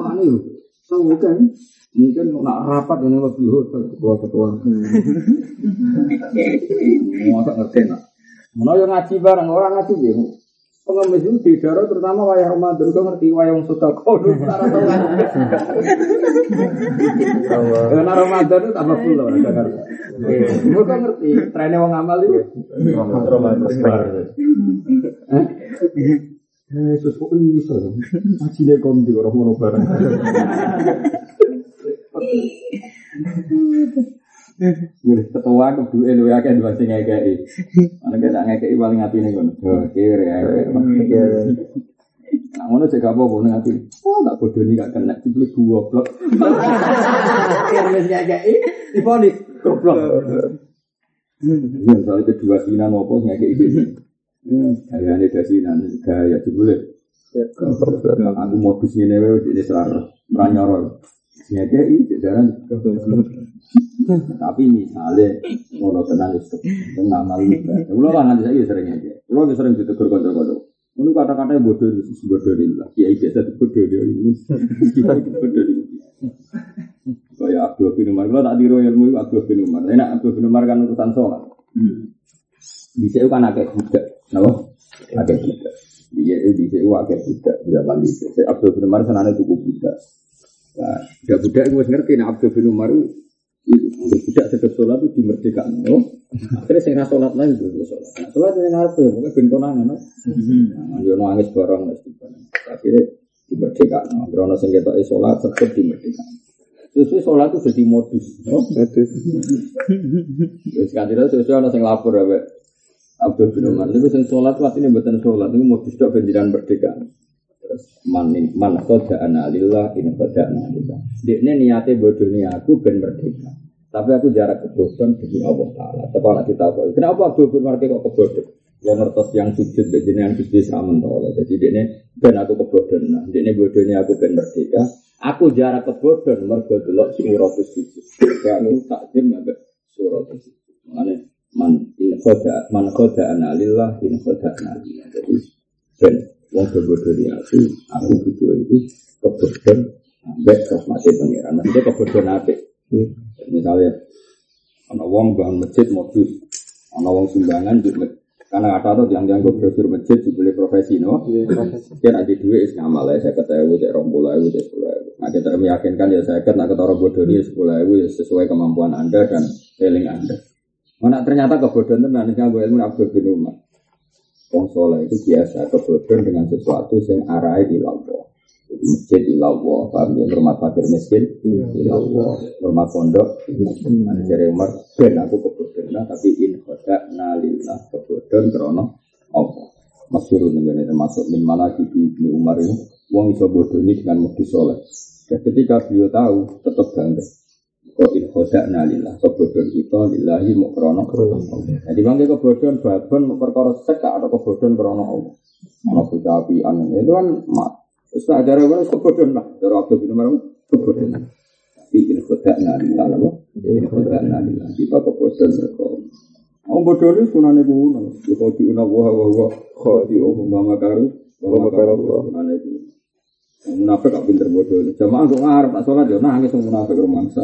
Tuaan itu, tahu kan? Mungkin nak rapat dengan lebih hotel ketua ketua. [LAUGHS] Mau tak ngerti nak? Mana yang ngaji bareng orang ngaji ya? Pengemis itu di daerah terutama wayah Ramadan, kau ngerti wayah yang sudah kau [LAUGHS] dulu Karena Ramadan itu tambah pulau Jakarta. Kau kan ngerti trennya wong amal itu. Ramadan. Eh, terus kok iso? Ngaji nek kon di orang mono bareng. Gini, ketua kedua lu ya kan dua sing ngekei. Mana kita ngekei paling hati nih kono. Oh, ya. Nah, ngono cek apa bono hati. Oh, tak bodoh nih gak kena dibeli dua blok. Wis ngekei difonis goblok. [LAUGHS] Iya, soalnya kedua sinan apa ngekei iki. Gaya ini dasinan, gaya jebule. Aku modus ini wae ini serar meranyoro. Ngekei jarang. Tapi misalnya ngono tenan itu ngamal juga. Kulo kan nanti saya sering aja. Kulo sering ditegur kanca-kanca. Ngono kata-kata bodoh itu bodoh itu. Kiai biasa bodoh dia ini. Kiai bodoh ini. Kayak Abdul bin Umar, kalau tak tiru ilmu itu Abdul bin Umar. Enak Abdul bin Umar kan urusan sholat. Di sini kan agak budak, kenapa? Agak budak. Dia itu di sini agak budak. Tidak balik. Abdul bin Umar senangnya cukup budak. Nah, tidak budak itu ngerti. Nah Abdul bin Umar itu budak sedek sholat itu dimerdekakan. Oh, akhirnya saya sholat lagi itu sholat. Nah, sholat yang harus ya, pokoknya ben konangan. Nah, dia nangis barang, akhirnya dimerdekakan. Karena saya kata sholat tetap dimerdekakan. Terus sholat itu jadi modus. Oh, modus. Terus kan tidak sesuai orang yang lapor ya, Abdul bin Umar. Ini sing sholat waktu ini buatan sholat ini modus dok penjiran merdeka. Terus man man koda analillah ini koda analillah. Niatnya bodoh nih aku ben merdeka. Tapi aku jarak kebodohan demi Allah Taala. Tapi kalau kita tahu, kenapa Abdul bin Umar kok kebodohan? Yang ngertos yang sujud yang sujud sama Allah. Jadi dia ini ben aku kebodohan. Nah, ini bodohnya aku ben merdeka. Aku jarak kebodohan mergo delok surat sujud. Kayak aku takdim ambek surat sujud. Makanya man in khoda man khoda analillah in khoda analillah. Jadi ben wong kebodohan di aku, aku gitu itu kebodohan ambek rahmati pangeran. Maksudnya kebodohan apa? Misalnya ana wong bangun masjid modus, ana wong sumbangan di karena kata tuh yang yang brosur masjid juga profesi no, kan ada duit is ngamal ya saya kata ibu cek rombol ibu cek sepuluh ibu. Nah kita meyakinkan ya saya kata ketara bodoh ini sepuluh ibu sesuai kemampuan anda dan feeling anda. Mana ternyata kebodohan tenan gue ilmu Abdul bin Umar. Wong soleh itu biasa kebodohan dengan sesuatu yang arah di lampau. Masjid ilallah, paham ya, hormat fakir miskin, ilallah, hormat pondok, ada jari Umar, ben aku kebodohan, tapi in khoda nalillah, kebodohan krono, apa? Masyur ini termasuk min mana kibi ibni Umar ini, uang iso bodoh ini dengan mukti soleh. Dan ketika beliau tahu, tetap bangga. Kok in khoda nalillah, kebodohan kita lillahi mau krono. Jadi bangga kebodohan, babon, perkara sek, ada kebodohan krono Allah. Mana bocah apian, itu kan mak. Terus tak ada kebodohan lah. Dari waktu bin Umar kebodohan. Ini khodak nari lah. Ini khodak nari lah. Kita kebodohan mereka. Orang bodoh ini sunane kuno. Kau di una wah wah wah. Kau di umum mama karu. Mama karu sunane kuno. Munafik gak pinter bodoh. Jamaah kok ngarep tak sholat ya nangis munafik rumangsa.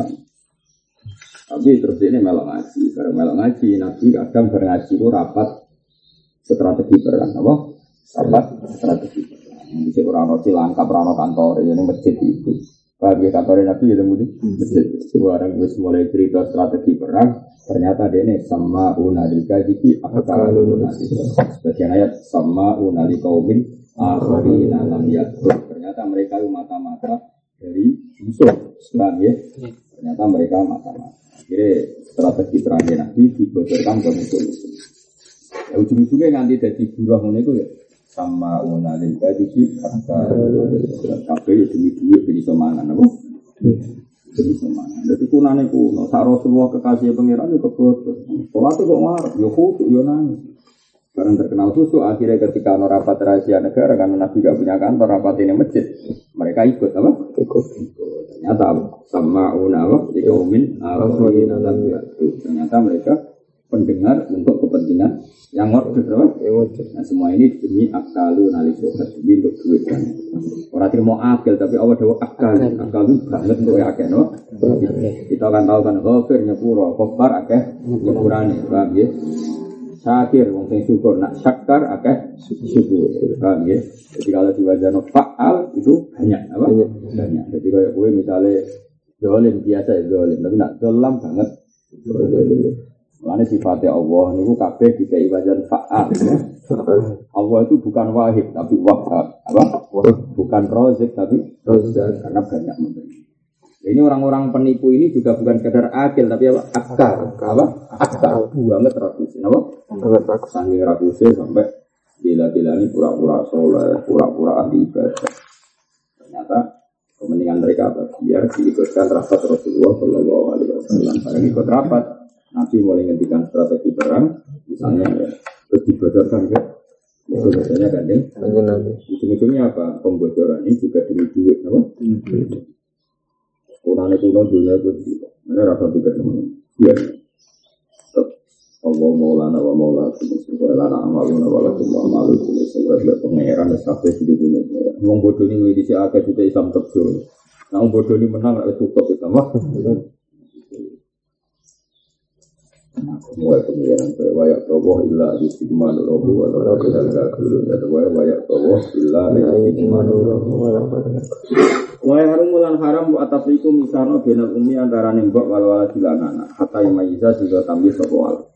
Tapi terus ini melok ngaji. Karena melok ngaji, nabi kadang berngaji itu rapat strategi perang. Apa? Rapat strategi perang. Bisa orang roti langkap orang kantor ini masjid itu. Bagi kantor nabi itu mudi masjid. Seorang wis mulai cerita strategi perang. Ternyata dia ini sama unalika diki apa kalau Sebagian ayat sama unali kaumin akhiri dalam yatur. Ternyata mereka mata-mata dari musuh. Islam ya. Ternyata mereka mata-mata. Akhirnya strategi perangnya nabi dibocorkan ke musuh-musuh. Ya ujung-ujungnya nanti jadi buruh itu ya. Sama unalil kadibi kata kafe ya demi duit beli semangan apa? Beli semangan jadi kunane kuno sak Rasulullah kekasih pangeran juga kebodoh. Sholat kok marah ya khusyuk ya nangis. Karena terkenal khusyuk akhirnya ketika ono rapat rahasia negara karena Nabi gak punya kantor rapat ini masjid. Mereka ikut apa? Ikut ternyata sama unawa jika umin ternyata mereka pendengar untuk kepentingan yang ngorder apa? Nah semua ini demi akalu nalisohat demi untuk duit kan. Orang mau akal tapi awal dewa akal, akal itu banget untuk akeh no. Kita akan tahu kan kafir nyepuro, kafar akeh nyepurane, paham ya? Syakir, wong sing syukur, nak syakar akeh syukur, paham ya? Jadi kalau diwajano faal itu banyak apa? Banyak. Jadi kalau gue misalnya dolim biasa ya dolim, tapi nak dolam banget. Mulane sifatnya Allah niku kabeh dikai wajan fa'al ya. Allah itu bukan wahid tapi wahab. Apa? Bukan rozik tapi rozak karena banyak memberi. Ini orang-orang penipu ini juga bukan kadar akil tapi apa? Akal. Apa? Akal. Banget rakusin. Apa? Banget rakus. Sanggih rakusin sampai bila-bila ini pura-pura soleh, pura-pura ahli ibadah. Ternyata kepentingan mereka apa? Biar diikutkan rapat Rasulullah Shallallahu Alaihi Wasallam. Karena ikut rapat, Nabi mulai ngendikan strategi perang, misalnya ya, terus dibocorkan ke itu biasanya kan ya. Ujung-ujungnya apa? Pembocoran ini juga demi duit, apa? Kurang itu non dunia itu tidak. Ini rasa pikir teman. Ya. Allah maulana wa maula lana amaluna wa lakum wa amalu Semoga dia pengeran dan sampai di dunia Wong bodoh ini sini agak tidak Islam terjun Nah bodoh ini menang Itu tutup Islam Mulai pengiran Kaya wayak toboh illa Yustigman rohu kedal kafirun Ya wayak toboh illa Yustigman rohu Wae harum mulan haram bu atafiku misano benal umi antara nembok walau wala silan anak hatta yamayiza juga tambil sopo wal.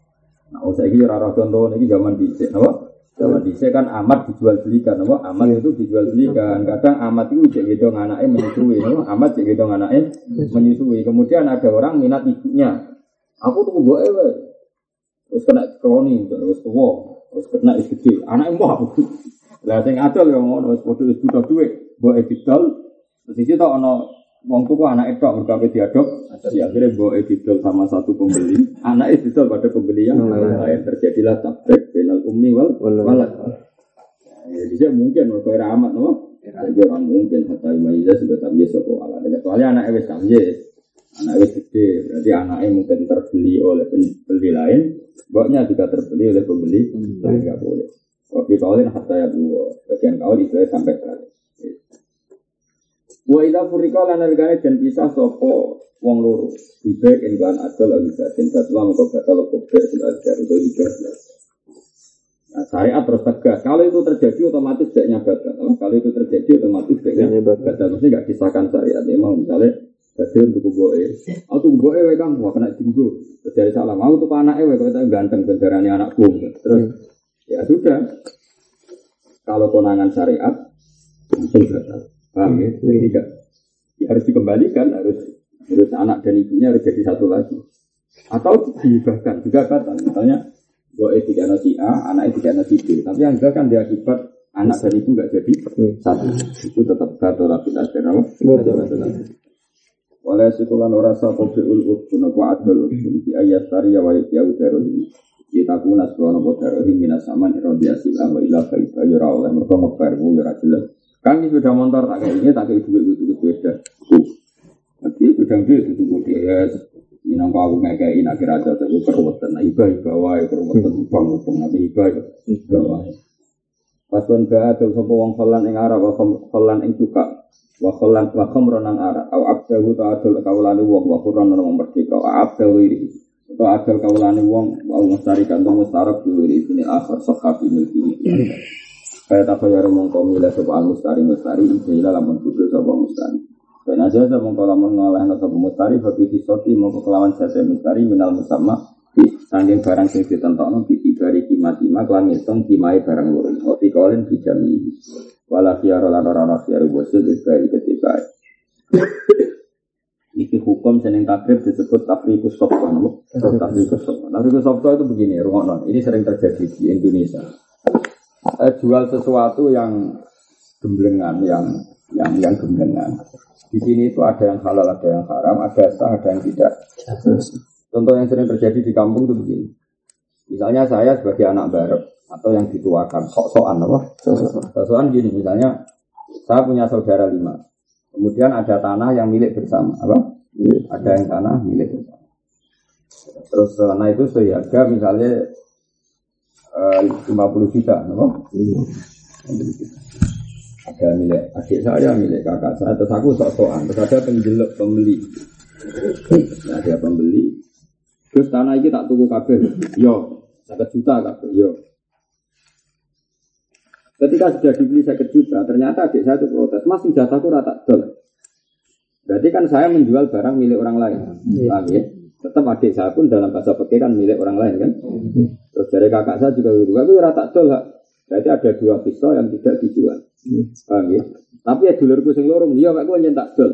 Nah, usai ini rara contoh ini zaman dicek, apa? Zaman dicek kan amat dijual belikan, apa? Amat itu dijual belikan. Kadang amat itu cek gitu anaknya menyusui, apa? Amat cek gitu anaknya menyusui. Kemudian ada orang minat ibunya. Aku tuh gue ewe. Terus kena kroni, terus tua, terus kena is gede. Anak mau aku. Lah sing adol yang ngono, wis padha wis butuh duit, mbok. Terus iki tok ana wong tuku anak itu mergo diadop, ya akhirnya mbok edidol sama satu pembeli. Anak edidol pada pembeli yang lain. Terjadilah tabrik benal ummi wal walad. Ya, jadi mungkin mergo ora amat no. Jadi orang mungkin hatta imayiza sudah tamyiz sapa wala. Kecuali anak wis tamyiz. Anak wis gede, berarti anaknya mungkin terbeli oleh pembeli lain, mboknya juga terbeli oleh pembeli lain nggak boleh. Oke, kaulin hatta ya dua, bagian kaul itu sampai kali. Wa ida furika lan alikane dan pisah sopo wong loro. Ibe ingklan adol alisa den batwa mengko batal kubur sing ajar untuk hijab. Nah, syariat terus tegas. Kalau itu terjadi otomatis tidak batal. Kalau itu terjadi otomatis tidak batal. Mesti nggak disahkan syariat. Memang misalnya Badhe untuk boe. Aku boe wae Kang, wah kena dinggo. Terjadi salah mau tuh anak wae kok ganteng bendarane anakku. Terus ya sudah. Kalau konangan syariat langsung batal. Paham ya? Jadi tidak ya, harus dikembalikan, harus harus anak dan ibunya harus jadi satu lagi. Atau dihibahkan juga batal. Misalnya boe tiga nasi A, anak tiga nasi B. Tapi yang kan dia akibat anak dan ibu nggak jadi satu. Itu tetap tapi tidak ada Oleh sekulan ora sapa fi'ul urfun wa adul bi ayat sariya wa ya udarul kita kuna sekolah nopo darul minas saman irodiasi lah wa ilah baik ya ora oleh mereka ngebar ya jelas kan ini sepeda motor tak kayak ini tak kayak duit duit duit sepeda tapi sepeda duit itu dia ini nang aku ngekei nak kira aja tapi keruwetan nah iba iba wae keruwetan bang bang nabi iba iba wae pas kon ba atau sapa wong falan ing arab wa falan ing cuka wa khalan wa khamran ara au abdahu ta adul kaulane wong wa qur'an nang merdeka. Wa abdahu ini to adul kaulane wong wa mustari kan to mustarak diri ini akhir sahabi milki kaya tak kaya mongko milih sapa al mustari mustari ila lamun kudu sapa mustari Ben aja sama mongko lamun ngolehno sapa mustari bagi disoti mongko kelawan jasa mustari minal musamma Sangking barang sing ditentokno di ibari kimat ima kelan ngitung kimai barang loro. Ngopi kolin bijami wala khiyara lan ora ana khiyara wasil dari ketika Iki hukum seneng takrib disebut tafrikus sofwa Tafrikus sofwa Tafrikus sofwa itu begini. Ini sering terjadi di Indonesia. Eh, jual sesuatu yang gemblengan, yang yang yang gemblengan. Di sini itu ada yang halal, ada yang haram, ada sah, ada yang tidak. Contoh yang sering terjadi di kampung itu begini. Misalnya saya sebagai anak barep atau yang dituakan, sok-sokan apa? Sok-sokan gini, misalnya saya punya saudara lima. Kemudian ada tanah yang milik bersama, apa? Ada yang tanah milik bersama. Terus tanah itu seharga misalnya eh, 50 juta, apa? Ada milik adik saya, milik kakak saya, terus aku sok-sokan. Terus ada penjelek pembeli. Nah, ada pembeli. Terus tanah ini tak tuku kabeh. Yo, satu juta kabeh. Yo. Ketika sudah dibeli satu juta, ternyata adik saya itu protes. Mas, jatahku rata dol. Berarti kan saya menjual barang milik orang lain. Paham ya? Tetap adik saya pun dalam bahasa peke kan milik orang lain kan. Terus dari kakak saya juga gitu. Tapi rata dol. Berarti ada dua pisau yang tidak dijual. Paham ya? Tapi ya dulurku sing lorong, iya kak gue nyentak dol.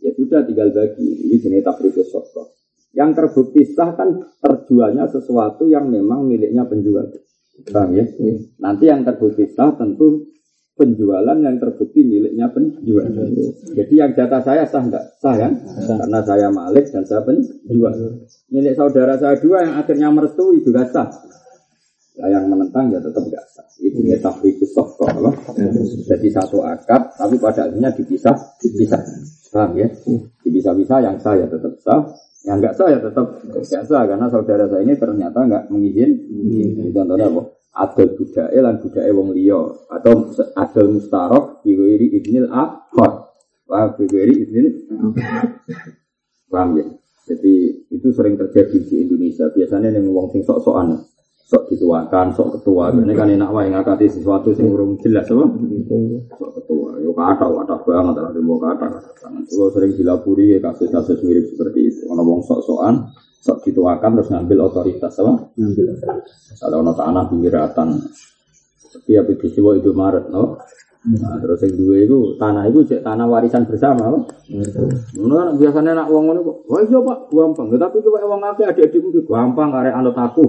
Ya sudah tinggal bagi. Ini jenis takribus sokro. Yang terbukti sah kan terjualnya sesuatu yang memang miliknya penjual. Paham ya? Nanti yang terbukti sah tentu penjualan yang terbukti miliknya penjual. Jadi yang jatah saya sah enggak? Sah kan? Karena saya malik dan saya penjual. Milik saudara saya dua yang akhirnya merestui juga sah. Nah, yang menentang ya tetap enggak sah. Itu ya tafrikus sofkoh. Jadi satu akad, tapi pada akhirnya dipisah, dipisah. Paham ya? Dipisah-pisah yang sah ya tetap sah, yang enggak sah ya tetap enggak sah karena saudara saya ini ternyata enggak mengizinkan. Contohnya apa? Adol budaya lan budaya wong liya atau adol mustarok diwiri ibnil akhor. Wah, diwiri ibnil Paham ya? Jadi itu sering terjadi di Indonesia. Biasanya yang wong sing sok-sokan sok dituakan, sok ketua. Ini kan enak wae ngakati sesuatu sing urung jelas apa? Sok ketua. Yo kata kata banget lah demo kata. Kalau sering dilapuri ya kasus-kasus mirip seperti itu. Ono wong sok-sokan, sok dituakan terus ngambil otoritas apa? Ngambil otoritas. Kalau ono tanah pinggiratan seperti apa peristiwa itu Maret, no? Nah, terus yang dua itu tanah itu cek tanah warisan bersama, apa? Nah, biasanya nak uang ngono kok, wah iya pak, gampang. Tetapi kalau uang akeh adik-adikmu itu gampang, karek anut aku,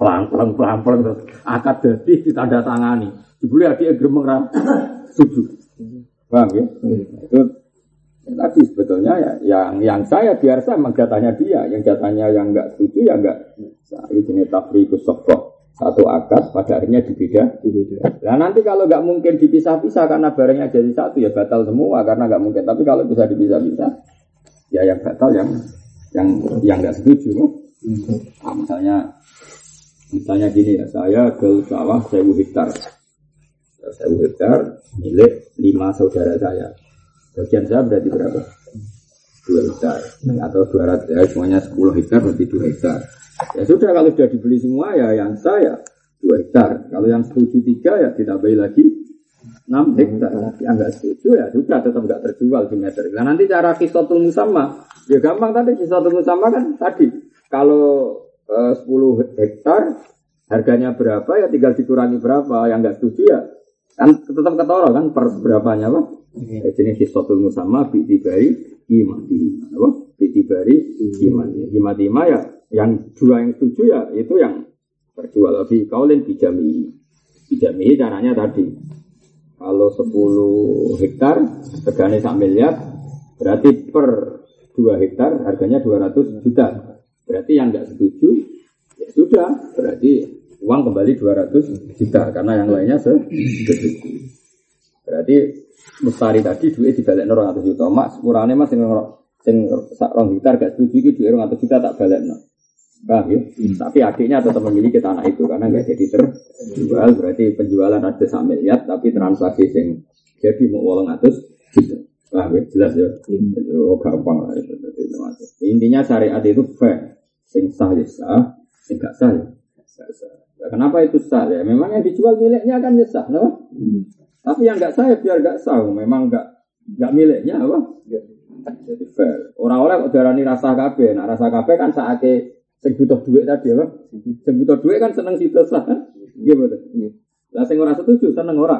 pelan pelan pelan pelan terus akad jadi ditanda tangani. Dibeli adik gremeng ra setuju, paham ya? Itu tadi sebetulnya ya, yang yang saya biasa memang jatahnya dia, yang jatahnya yang enggak setuju ya enggak. Nah, itu jenis tafrikus sokoh satu akad pada akhirnya dibeda dibeda. Nah nanti kalau nggak mungkin dipisah-pisah karena barangnya jadi satu ya batal semua karena nggak mungkin. Tapi kalau bisa dipisah-pisah ya yang batal yang yang yang nggak setuju. Nah, misalnya misalnya gini ya saya ke sawah sewu hektar, sewu hektar milik lima saudara saya. Bagian saya berarti berapa? Dua hektar atau dua ratus ya semuanya sepuluh hektar berarti dua hektar. Ya sudah kalau sudah dibeli semua ya yang saya dua hektar. Kalau yang setuju tiga ya ditambahi lagi enam hektar. Yang nggak setuju ya sudah tetap nggak terjual di meter. Nah nanti cara kisotul musamma ya gampang tadi kisotul musamma kan tadi kalau eh, 10 hektar harganya berapa ya tinggal dikurangi berapa. Yang nggak setuju ya kan tetap ketoro kan per berapanya apa? Ya, jenis kisotul musamma bi dibari imati. Apa? Bi dibari imati. Imati ya yang dua yang setuju ya itu yang terjual. Lebih kaulin bijami bijami caranya tadi. Kalau 10 hektar harganya sak miliar berarti per 2 hektar harganya 200 juta. Berarti yang nggak setuju ya sudah. Berarti uang kembali 200 juta karena yang lainnya setuju berarti mustari tadi duit dibalik 200 juta mak kurangnya mas sing sing sak rong hektar gak setuju iki duit 200 juta tak balik no. Paham ya? Hmm. Tapi adiknya tetap memiliki tanah itu karena nggak jadi terjual. Berarti penjualan ada sampai lihat, tapi transaksi yang jadi mau uang atas gitu. Ya? Jelas ya? Hmm. Oh, gampang lah itu. Intinya syariat itu fair. Sing sah ya sah, sing gak sah ya sah. Nah, kenapa itu sah ya? Memang yang dijual miliknya kan ya sah, no? Hmm. Tapi yang nggak sah ya biar nggak sah. Memang nggak nggak miliknya apa? Jadi fair. Orang-orang darani rasa kafe. Nah rasa kafe kan saatnya Sing butuh duit tadi apa? Sing butuh duit kan seneng situ sah betul. Lah sing ora setuju seneng ora.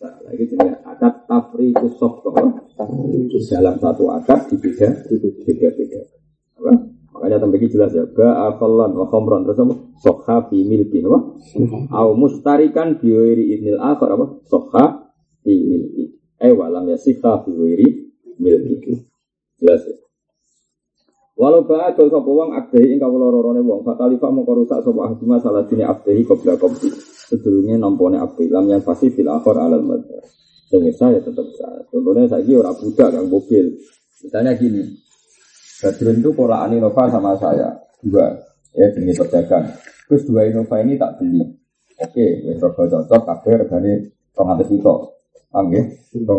Nah, lagi jenis akad tafriqus sofkoh dalam satu akad di tiga tiga tiga apa? Makanya tambah jelas ya. Ba afalan wa khamran terus apa? Sokha fi milki apa? Au mustarikan bi ghairi idnil akhar apa? Sokha fi milki. Eh walam ya sikha fi ghairi milki. Jelas ya. Walau ba'adul sapa wong akdehi ing kawula rorone wong fatalifa mongko rusak sapa ahduma salah dine akdehi qabla qabdi. Sedurunge nampone abdi lam yang pasti fil akhir alal madhar. Sing ya tetep sah. Contohnya saiki ora budak kang mobil. Misalnya gini, Badrun itu pola Nova sama saya dua ya jenis pedagang. Terus dua Innova ini tak beli. Oke, wes rogo cocok, kabeh regane atus juta. Paham ya?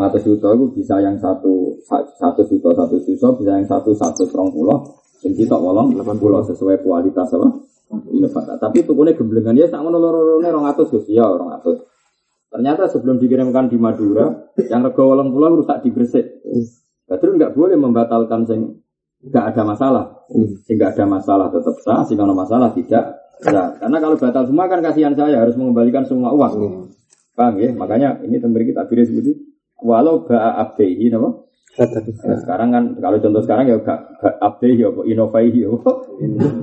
Atus juta itu bisa yang satu satu juta satu juta, bisa yang satu satu rong pulau. Yang kita wolong delapan pulau sesuai kualitas apa? Innova. Tapi tukunya gemblengan ya sama loro-lorone rong atus Gus ya rong atus. Ternyata sebelum dikirimkan di Madura, yang rego wolong pulau rusak di Gresik. Badrun nggak boleh membatalkan sing nggak ada masalah. Sehingga ada masalah tetap sah, sehingga ada masalah tidak. Sah. Karena kalau batal semua kan kasihan saya harus mengembalikan semua uang. Paham ya? Makanya ini tempat kita pilih seperti walau ba'a abdehi nama Nah, sekarang kan kalau contoh sekarang ya gak abdehi apa? Inovaihi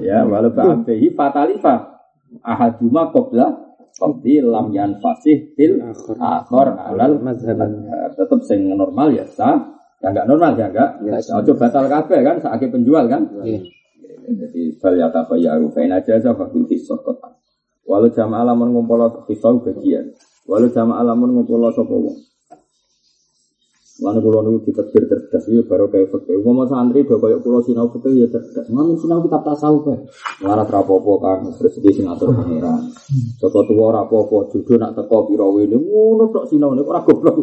ya walau ba'a abdehi fatalifa. Ahaduma qabla qabdi lam fasih til akhor alal tetap sing normal ya sah Ya enggak normal ya enggak. Ojo batal kafe kan saat penjual kan. Iya. Jadi bal ya tabayyaru fa in aja sa fakul hisab kota. Walau jam alamun ngumpul hisab bagian. Walau jam alamun ngumpul sapa wong. Lalu kulo niku diterbir cerdas ya baru kayak fakir. Umpama santri do kayak kulo sinau fakir ya cerdas. Mana sinau kitab tasawuf kae. Larat rapopo kan rezeki sing atur pangeran. Tuwa ora apa-apa, judul nak teko pira wene ngono tok sinau nek ora goblok.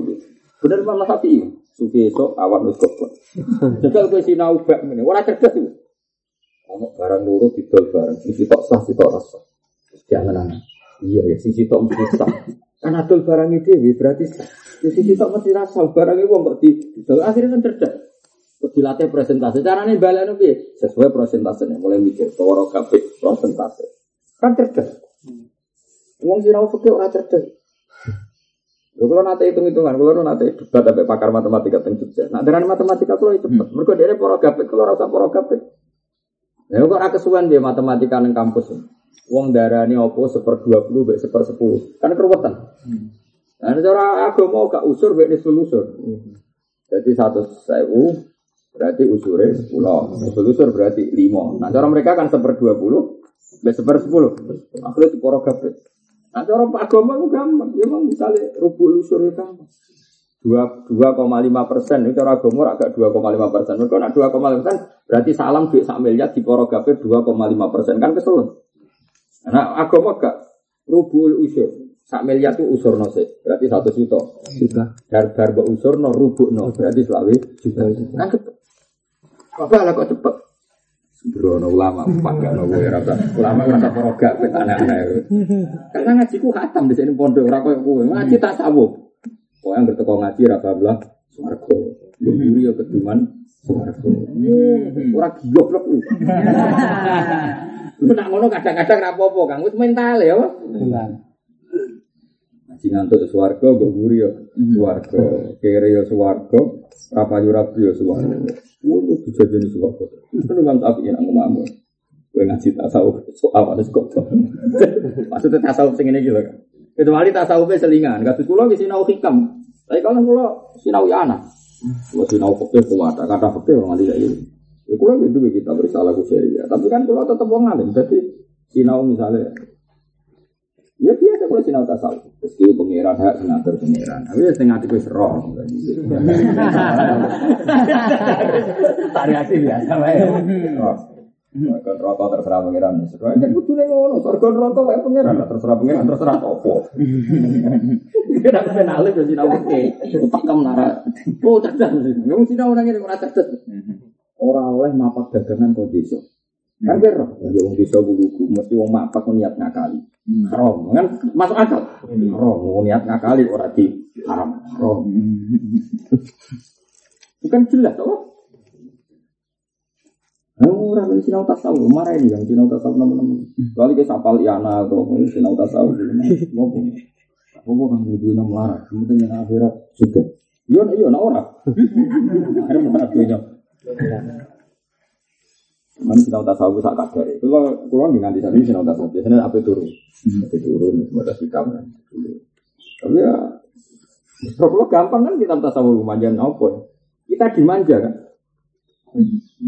Bener malah sapi. Sufi esok awan wis goblok. Jajal kowe sinau bak ngene, ora cerdas iku. Ono barang loro didol bareng, sisi tok sah, sisi tok rasa. Jangan anak. Iya ya, sisi tok mesti sah. Kan adol barang itu berarti sah. Sisi tok mesti rasa, barang itu kok didol akhirnya kan cerdas. Terus dilatih presentasi. Caranya balik piye? Sesuai presentasenya. Mulai mikir, toro kabeh presentasi. Kan cerdas. Wong sinau fikih ora cerdas. Lho kalau nanti hitung hitungan, kalau nanti debat sampai pakar matematika tentang Jogja. Nah dengan matematika kalau itu cepat, mereka dia poro gapit, kalau rasa poro gapit. Nah kok ada kesuwen dia matematika neng kampus. Wong darah ini opo seper dua puluh, baik seper sepuluh, kan keruwetan. Nah cara mau gak usur, baik diselusur. Jadi satu sewu berarti usurnya sepuluh, selusur berarti lima. Nah cara mereka kan seper dua puluh, baik seper sepuluh. Akhirnya itu gapit. Nah, cara agama itu gampang. Ya memang misalnya rubuh usur itu gampang. Dua koma lima persen. Ini cara agama agak dua koma lima persen. Mereka nak dua koma lima persen berarti salam duit sak miliar di porogape dua koma lima persen kan kesel. Nah agama gak rubuh usur. Sak miliar itu usur nose. Berarti satu juta. Juta. Dar dar usur no rubuh no. Berarti selawi juta. Kan cepet. Apa lah kok cepet? Brono ulama, gak nopo ya rasa. Ulama rasa poroga, anak-anak. Karena ngaji ku hatam di sini pondok, rako yang kue. Ngaji tak sabuk. Kau yang berteko ngaji rasa belah, suarco. Gembiri ya keduman, suarco. Orang gila blok. Lu nak ngono kadang-kadang rapopo, kang. Mental ya, Mental. Ngaji ngantuk suarco, gembiri ya suarco. Kere ya suarco, rapayu rapi ya suarco. Wah, bisa jadi suwargo. Itu memang tapi yang ngomong. Gue ngaji tasawuf soal ada kok. [LAUGHS] Maksudnya tasawuf sing ini gitu kan. Kecuali tasawufnya selingan. Kata kulo di sinau hikam. Tapi kalau kulo sinau ya anak. Kulo sinau fakir kuat. Kata fakir orang tidak ini. Ya kulo gitu kita bersalah ku ya. Tapi kan kulo tetap wong alim. Jadi sinau misalnya Ya biasa kalau sinau tasawuf. Meski pengiran hak senator pengiran. Tapi ya setengah itu serong. Variasi biasa bae. Kan rokok terserah pengiran. Sesuai kan kudu ning ngono. Surga neraka wae pengiran terserah pengiran terserah apa. Kita kan alih ke sinau ke. Pakem nara. Oh cerdas. Wong sinau nang ngene ora cerdas. Ora oleh mapak dagangan kok desa. Kan kira, ya wong desa buku mesti wong mapak niat ngakali. Hmm. haram kan masuk akal. Hmm. haram niat ngakali orang di haram haram bukan jelas toh Oh, orang ini sinau tasawuf, marah ini yang sinau tasawuf nama-nama. Kali ke sapal iana atau sinau tasawuf, pun, mau kan lebih enam lara, penting yang akhirat juga. Iya, iya, nah orang. [LAUGHS] Akhirnya mana tuh Mana sinau tasawuf sak kadar. Kalau kalau di saat ini sinau tasawuf biasanya apa turun, apa turun, semua sikap kan. Tapi ya, kalau gampang kan kita tasawuf manjain apa? Kita dimanja kan.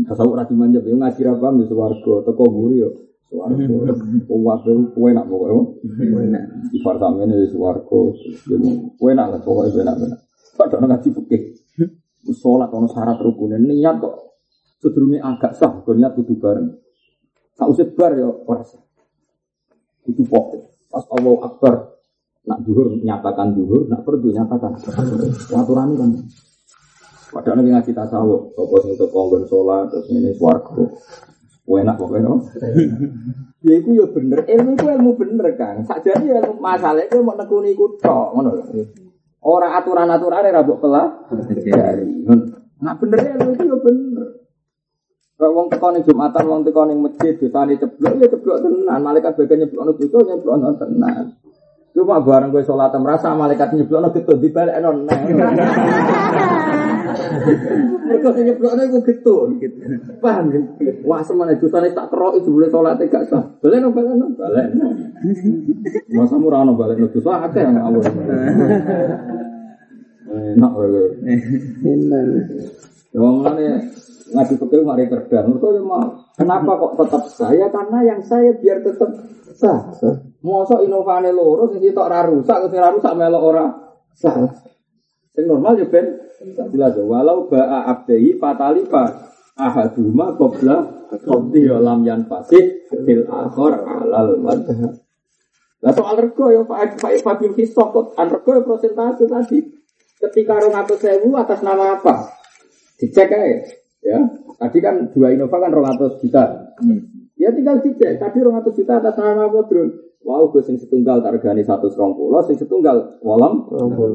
Tasawuf rati manja, ya ngaji apa di suwargo, teko guri yo. Suwargo, kuwabe kue nak pokoknya. Ifar sama ini suwargo, kue nak lah pokoknya benak benak. Padahal ngaji fikih. Sholat ono syarat rukunnya niat kok sedurunge agak sah, niat kudu bareng. Sausé bar ya ora sah. Kudu pokok. Pas Allah Akbar nak duhur nyatakan duhur, nak perdu nyatakan. Aturan kan. Padahal nek ngaji tasawuf, sapa sing untuk konggon sholat terus ini swarga. Enak pokoknya no. ya itu ya bener, ilmu itu ilmu bener kan. Sakjane ilmu masalah itu mau nekuni iku tok ngono lho. Ora aturan-aturane ra mbok pelah. Nah bener ilmu itu ya bener. Kalau wong teko ning Jumatan, wong teko ning masjid, dosane ceblok ya ceblok tenan. Malaikat bagian nyeblokno dosa nyeblokno tenan. Cuma bareng gue sholat merasa malaikat nyeblokno getun dibalekno nang. Mereka sing nyeblokno iku getun. Paham ya? Wah semana dosane tak kerok itu boleh sholat gak sah. Balekno balekno balekno. Masa murah ono balekno dosa akeh yang Allah. Enak wae. Enak. Wong ngene ngaji fikih mari cerdas. Mereka ya mau. Kenapa kok tetap saya? Karena yang saya biar tetap sah. Mosok inovane loro sing sitok ora rusak, sing ora rusak melok ora sah. Sing normal ya ben jelas walau ba'a abdehi fatalifa ahaduma qabla qabdi lam yan fasid fil akhir alal madhab. Lah soal rego ya Pak Fabil Hisok kok an rego ya prosentase tadi. Ketika 200 sewu atas nama apa? Dicek aja. Ya, tadi kan dua Innova kan 200 juta. Hmm. Ya tinggal dicek. Tadi 200 juta atas nama Bro? Wow, gue sing setunggal targani satu serong pulau, sing setunggal walam.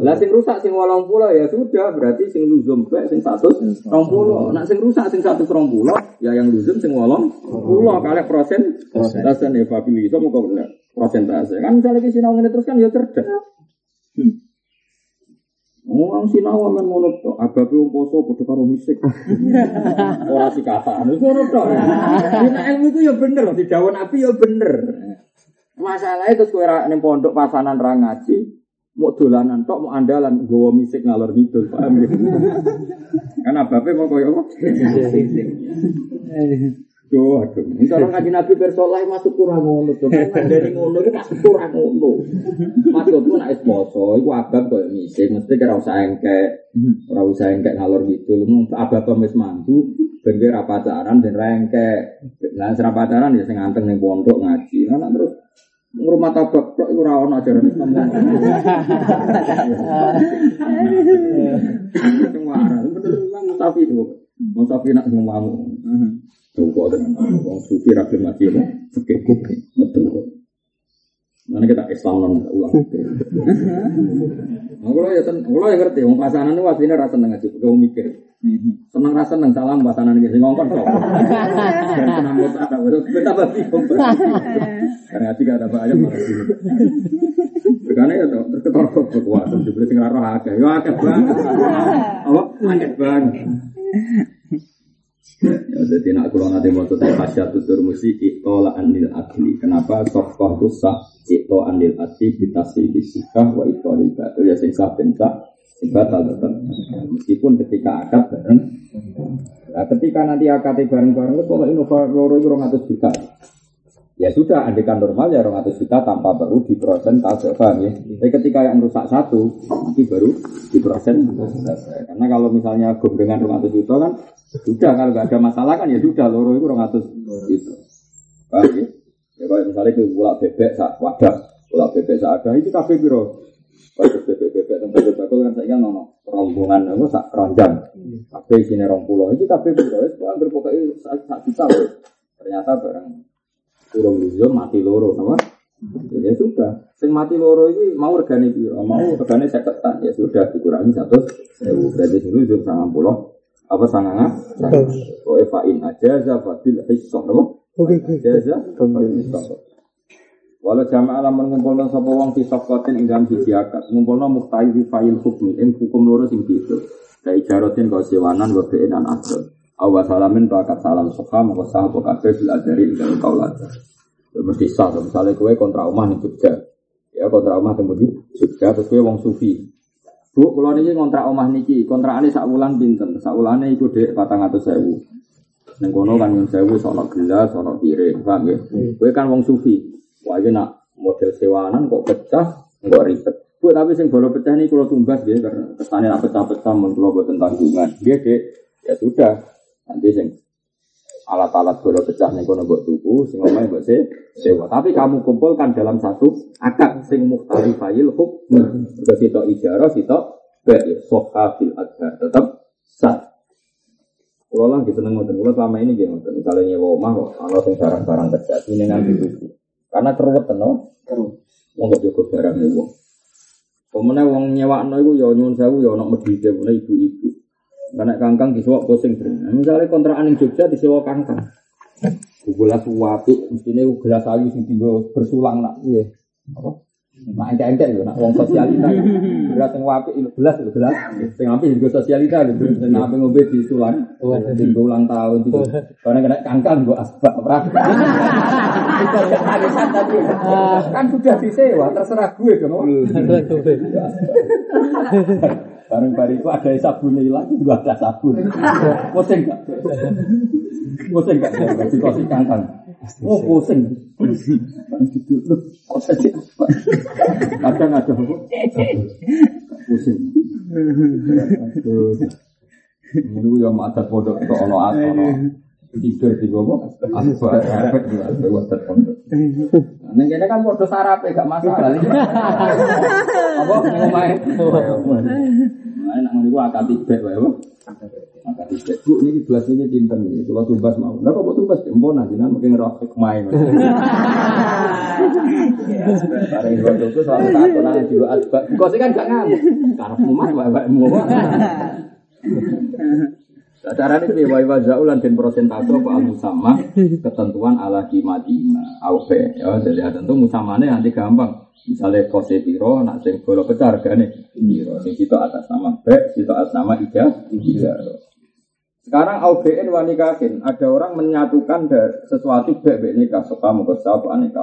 Lah sing rusak sing walang pulau ya sudah, berarti sing luzum baik sing satu serong pulau. Nak sing rusak sing satu serong pulau, ya yang luzum sing walang pulau. Kalian prosen, prosen evaluasi, mau kau benar prosentase. Kan misalnya kita sinau ini terus kan ya cerdas. Hmm. Wong sinau men ngono tok, agape wong poso padha karo misik. [LAUGHS] Ora sikatan. Ngono tok. Nek ilmu itu ya bener, didhawuh api ya bener. Masalahnya terus kowe ning pondok pasanan ra ngaji, mau dolanan tok, mau andalan gowo misik ngalor ngidul, paham ya? [LAUGHS] Kan abape mau koyo apa? [LAUGHS] Aduh, aduh. Kalau ngaji Nabi bersoleh masuk kurang ngono. Dari [LAUGHS] ngono itu masuk kurang ngono. Masuk tuh naik poso, itu abang kok misik. Mesti kira usah engke, ora usah engke ngalor gitu. Abang pemis mantu, bengi pacaran dan rengke. Nah, serap pacaran ya sing anteng ning pondok ngaji. Nah, terus rumah tabak kok iku ora ono ajaran Islam. [LAUGHS] Sing waras, bener Mustafi itu. Mustafi nak ngomong. Tunggu dengan orang sufi rapi mati ya, oke oke, betul. Mana kita Islam non ulang. Kalau ya sen, kalau ya ngerti, wong pasangan itu aslinya rasa seneng aja, kau mikir. Seneng rasa seneng salam pasangan ini, ngongkon kok. Seneng mau tak tahu, kita pasti Karena ngaji gak ada banyak malah sini. Karena ya terus ketor kekuatan, dibeli sing raro akeh, yo akeh banget. Apa? Akeh banget. Ya, jadi nak kalau nanti mau pasya tutur musi itola anil adli. Kenapa sokoh itu sah ito anil adli bitasi disikah wa ito anil batul ya sing sah bensah batal tetap. Meskipun ketika akad bareng. Nah, ketika nanti akad bareng-bareng itu kalau inova loro itu orang juta. Ya sudah, andekan normal ya orang juta tanpa perlu di proses paham ya. Tapi ketika yang rusak satu, nanti baru di proses Karena kalau misalnya gom dengan orang juta kan sudah kalau nggak ada masalah kan ya sudah loro itu orang atas gitu. Paham ya? Ya kalau misalnya itu bola bebek saat wadah, bola bebek saat ada itu kafe biro. Kalau bebek bebek tempat bebek kan saya nono rombongan apa sak ranjang. Kafe sini rong pulau itu kafe biro. Itu hampir pokoknya sak juta Ternyata barang kurang luzum mati loro, apa? Ya sudah, sing mati loro ini mau regane biro, mau regane seketan ya sudah dikurangi satu, berarti sing luzum sangat pulau apa sanganga? Oh in ajaza fa bil hisab apa? Ajaza fa bil hisab. Walau jamaah alam mengumpulkan sapa wong fi safqatin ing dalam siji akad, ngumpulna muhtahi fi fa'il hukmi ing hukum loro sing beda. Kai jarotin kau sewanan wa bi'in an asal. Awas salamin bakat salam sofa mau sah apa kafe bil adari dengan kau lada. Mesti sah. Misalnya kue kontra rumah nih Jogja, ya kontra rumah temu di Jogja terus kue wong sufi. Bu, kalau niki kontrak omah niki, kontrak ini sak bulan pinten, sak bulan itu dek patang atau sewu. Neng kono kan yang sewu, sono gelas, sono piring, paham ya? Kue kan wong sufi, wah ini nak model sewanan kok pecah, nggak ribet. Bu, tapi sing baru pecah ini kalau tumbas dia karena kesannya nak pecah-pecah, mun kalau buat tanggungan, dia dek, ya sudah, Nanti sing alat-alat bola pecah nih kono buat tuku, sing omahe buat se sewa. Tapi kamu kumpulkan dalam satu akad sing muhtarifayil hukm. Ke sitok ijarah, sitok baik soha fil adhar tetap sah. Kalau lah gitu ngoten, kalau selama ini gitu ngoten. Misalnya nyewa omah kok, kalau sing barang-barang kerja ini ngambil tuku. Karena keruwet no, keruwet. Mau nggak cukup barang nyewa. Pemenang wong nyewa no itu ya nyun sewu ya nak medhite ibu-ibu. Karena kangkang disewa pusing Nah, misalnya kontrakan yang Jogja disewa kangkang. Gelas wapi, mestinya gelas ayu sing tiba bersulang nak. Iya. Apa? Nak ente-ente lho, nak wong sosialita. Gelas yang wapi gelas itu gelas. Sing juga sosialita lho, sing api ngombe disulang. Oh, sing ulang tahun itu. Karena kena kangkang gua asbak ora. [LAUGHS] Kan sudah disewa, terserah gue dong. [LAUGHS] Bareng-bareng itu ada sabun hilang, juga ada sabun. Pusing gak? Pusing gak? Kasih kasih kangkang. Oh pusing. Kok saja Kadang ada apa? Pusing. Ini yang madat pondok itu ono ono tidur di bawah asbak efek juga buat pondok. Neng kene kan podo sarape gak masalah. [LAUGHS] Apa ngomai? Nah, nak gua akad tibet wae, Bu. Akad tibet. Bu niki gelas ini pinter nih. Kalau tumbas mau. Lah kok tumbas empon aja nang mungkin roh hikmah. [LAUGHS] Bareng dua tuku soal tak nang jiwa asbak. Kok sih kan gak ngamuk. Karep omah wae-wae [LAUGHS] Cara ini wa wa zaulan dan persentase apa al musamma? Ketentuan ala kimatima aufe ya jadi tentu musamane nanti gampang. Misalnya kose piro nak sing bola pecah regane piro? Sing situ atas nama be situ atas nama ija ija sekarang AUBN wanikahin ada orang menyatukan sesuatu be be nikah suka mau sapa aneka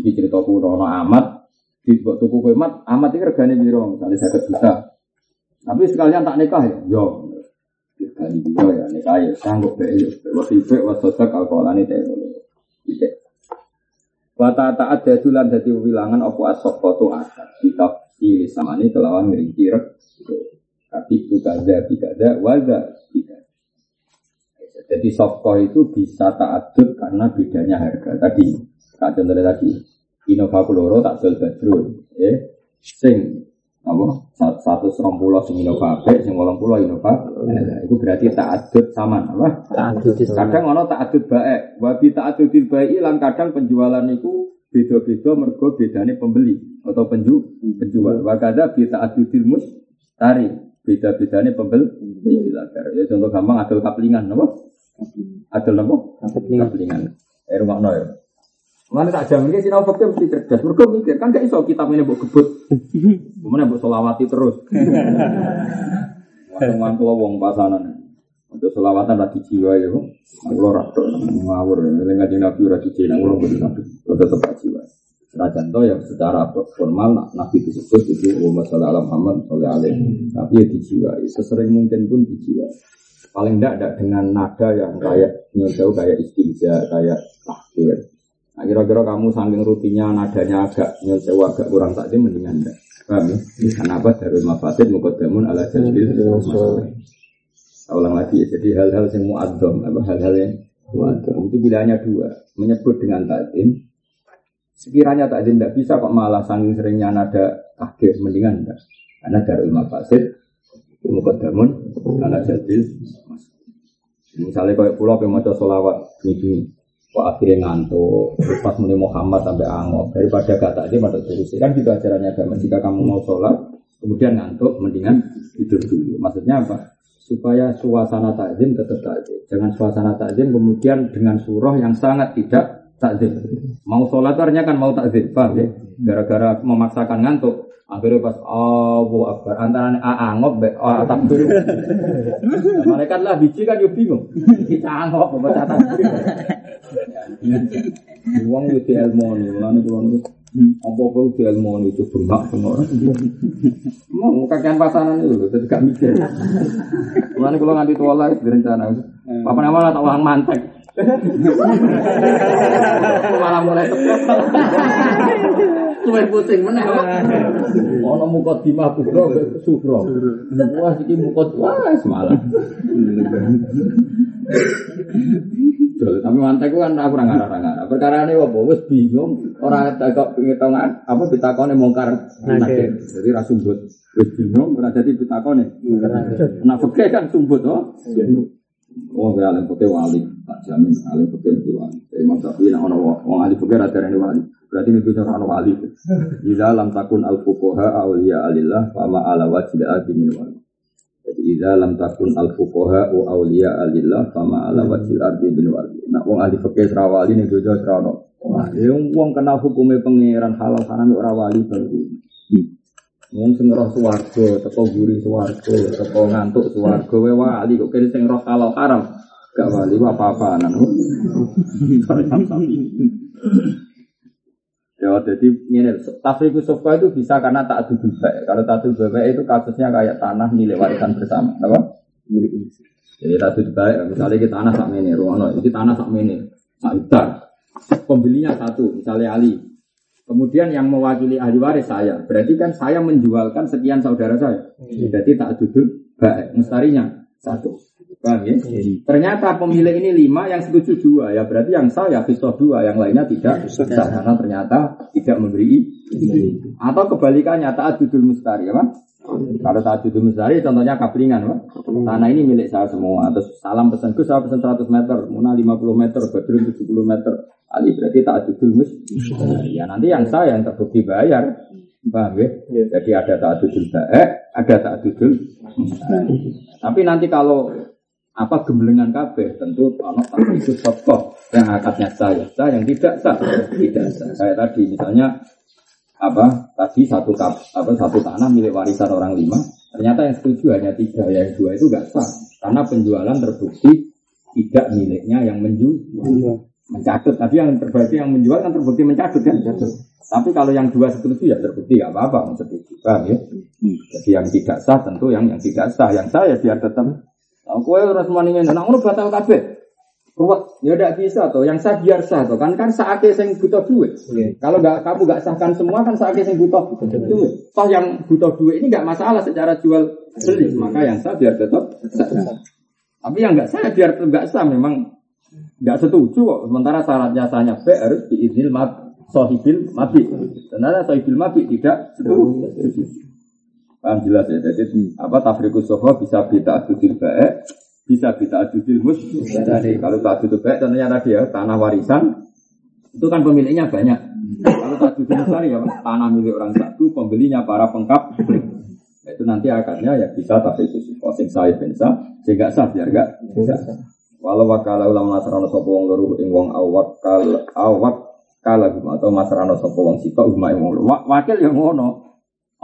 ini cerita kuno no amat dibuat tuku kue mat amat ini regane piro? Misalnya saya juta tapi sekalian tak nikah ya? Yo Kali dua ya, ini kaya sanggup be yo. Waktu itu waktu sosak alkoholani teh kalau tidak. Wata tak ada tulan dari wilangan apa asok foto asal kita pilih sama ini kelawan ngerinci Tapi itu kada ada waga tidak. Jadi sofko itu bisa taatut karena bedanya harga tadi. Tak contoh tadi. Innova Kuloro tak jual badrun. Eh, sing apa? Satu serong pulau sing Innova ape sing wolong pulau Innova itu berarti tak adut sama apa? Kadang ono tak adut baik. Wabi tak adut baik lan kadang penjualan itu beda-beda mergo bedane pembeli atau penju penjual. Wakada bi tak adut mus tari beda-bedane pembeli. Ya contoh gampang adol kaplingan apa? Adol apa? Kaplingan. Eh rumah ya Mana tak jamin dia sinau fakir mesti cerdas. Mereka mikir kan gak iso kitab ini buat kebut. Kemudian buat solawati terus. [LAUGHS] Waktu lo wong pasanan. Untuk solawatan rati jiwa ya, lo rata ngawur. Ini ngaji nabi rati jiwa, ngawur betul nabi. Lo tetap jiwa. Senajan to yang secara formal nabi disebut itu Muhammad Sallallahu Alaihi Muhammad Sallallahu Alaihi Tapi ya dijiwai. Sesering mungkin pun dijiwai. Paling tidak dengan nada yang kayak nyodau kayak istinja, kayak tahkir Nah, kira-kira kamu saking rutinnya nadanya agak nyelsew agak kurang takdim mendingan enggak. Paham ya? Kenapa darul mafasid mukadamun ala jalbil ulang lagi ya, jadi hal-hal yang muadzam, apa hal-hal yang muadzam itu pilihannya dua, menyebut dengan takdim. Sekiranya takdim tidak bisa kok malah saking seringnya nada akhir mendingan enggak. Karena darul mafasid mukadamun ala jalbil Misalnya kayak pulau yang mau solawat ini Kok akhirnya ngantuk, pas mulai Muhammad sampai angok, daripada gak tadi pada terus kan juga ajarannya agama. Jika kamu mau sholat, kemudian ngantuk, mendingan tidur dulu. Maksudnya apa? Supaya suasana takzim tetap takzim. Jangan suasana takzim kemudian dengan surah yang sangat tidak takzir. Mau sholat artinya kan mau takzir, paham ya? Gara-gara memaksakan ngantuk, akhirnya pas oh Akbar antara angop be oh takbir. Mereka lah biji kan yo bingung. Kita angop baca takbir. Uang yo dielmoni, lan kula niku apa-apa dielmoni itu bengak semua orang. Mau kakean pasanan itu, jadi gak mikir. Mulane kula nganti tua lah direncana. Apa nama tak uang mantek. [LAUGHS] Malah mulai tepet. Luwe pusing meneh. Ono muka dimah kubro sugro. Wah iki muka wah semalam. Tapi mantek kan aku ora ngarah-ngarah. Perkara ini apa? Wis bingung, ora kok penghitungan apa ditakone mongkar nakir. Jadi ra sumbut. Wis bingung ora dadi ditakone. Nah, kan sumbut oh. Oh, gue alim putih wali, tak jamin alim putih itu wali. Imam Syafi'i nak ono wong alim putih rada ini wali. Berarti ini bisa ono wali. [LAUGHS] Di dalam takun al fukoha awliya alillah, fama ala wajib adi min wali. Jadi idza lam takun al fuqaha wa awliya alillah fama ala wajil ardi bin wali. Nak wong ahli fikih sira wali ning dojo sira ono. Wah, wong kenal hukume pangeran halal haram ora wali baru. Wong sing roh swarga, teko guri swarga, teko ngantuk swarga, wae wali kok kene sing roh halal haram. Gak wali apa-apaan. Ya, jadi ini tafriku sofa itu bisa karena tak adu baik. Kalau tak baik itu kasusnya kayak tanah milik warisan bersama, apa? Milik Jadi tak adu baik, misalnya kita tanah sak ini, ini tanah sak ini, sak Pembelinya satu, misalnya Ali. Kemudian yang mewakili ahli waris saya, berarti kan saya menjualkan sekian saudara saya. Berarti tak adu baik, mustarinya satu. Paham ya? Ternyata pemilik ini lima, yang setuju dua. Ya berarti yang sah ya pisau dua, yang lainnya tidak sah. Karena ternyata tidak memberi Atau kebalikannya, taat judul mustari. Apa? Kalau taat judul mustari, contohnya kaplingan. Apa? Tanah ini milik saya semua. Terus salam pesanku, saya pesan 100 meter. Muna 50 meter, Badrun 70 meter. Ali berarti taat judul mustari. Ya nanti yang sah yang terbukti bayar. Paham ya? Jadi ada taat judul baik, ada taat judul Tapi nanti kalau apa gembelengan kabeh tentu ono itu tokoh yang akadnya saya sah yang tidak sah tidak sah saya tadi misalnya apa? Tadi satu kap apa satu tanah milik warisan orang lima. Ternyata yang setuju hanya tiga yang dua itu gak sah. Karena penjualan terbukti tidak miliknya yang menjual. mencatut tadi yang terbukti yang menjual kan terbukti mencatut kan? Tapi kalau yang dua setuju ya terbukti gak apa-apa setuju paham ya. Jadi yang tidak sah tentu yang yang tidak sah. Yang sah ya biar tetap. Kue harus maningin, nah ngono batal kabeh. Ruwet, ya tidak bisa tuh. Yang sah biar sah tuh. Kan kan saatnya yang butuh duit. Yeah. Kalau nggak kamu nggak sahkan semua kan saatnya yang butuh duit. Toh yang butuh duit ini nggak masalah secara jual beli. Maka yang sah biar tetap sah. Tapi yang nggak sah biar nggak sah memang nggak setuju kok. Sementara syaratnya sahnya B harus diizinil mab sohibil mabit. Sebenarnya sohibil mabit tidak setuju. Paham jelas ya. Jadi apa tafrikus soho bisa kita adudil baik, bisa kita adudil mus. Kalau tak adudil baik tentunya tadi ya tanah warisan itu kan pemiliknya banyak. Kalau tak besar ya tanah milik orang satu, pembelinya para pengkap. Itu nanti akadnya ya bisa tapi itu sing saya bisa sehingga sah biar enggak bisa. Walau wakala ulama nasrano sopo wong loro ing wong awak kal awak kala atau masrano sopo wong sitok umma wong wakil yang ngono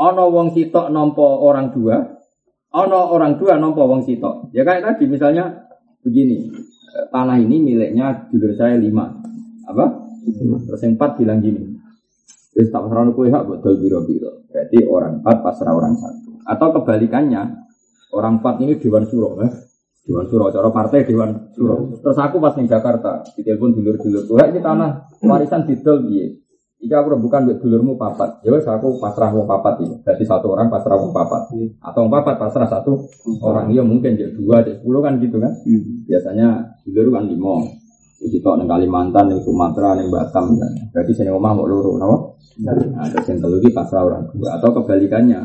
Ono wong sitok nompo orang dua, ono orang dua nompo wong sitok. Ya kayak tadi misalnya begini, tanah ini miliknya judul saya lima, apa? Terus yang empat bilang gini, Terus tak pasrah kue hak betul biro biro. Berarti orang empat pasrah orang satu. Atau kebalikannya, orang empat ini dewan suro, eh? Dewan suro, cara partai dewan suro. Terus aku pas di Jakarta, ditelepon dulur-dulur, tuh ini tanah warisan didol biye. Jika aku bukan buat dulurmu papat, ya wes aku pasrah wong papat ini. Jadi satu orang pasrah wong papat, hmm. atau papat pasrah satu hmm. orang. Iya mungkin jadi dua, jadi sepuluh kan gitu kan. Hmm. Biasanya dulur kan lima. Iki tok neng Kalimantan, neng Sumatera, neng Batam kan. Berarti sini omah mau luru, kenapa? Nah, ada yang telu pasrah orang dua. Atau kebalikannya,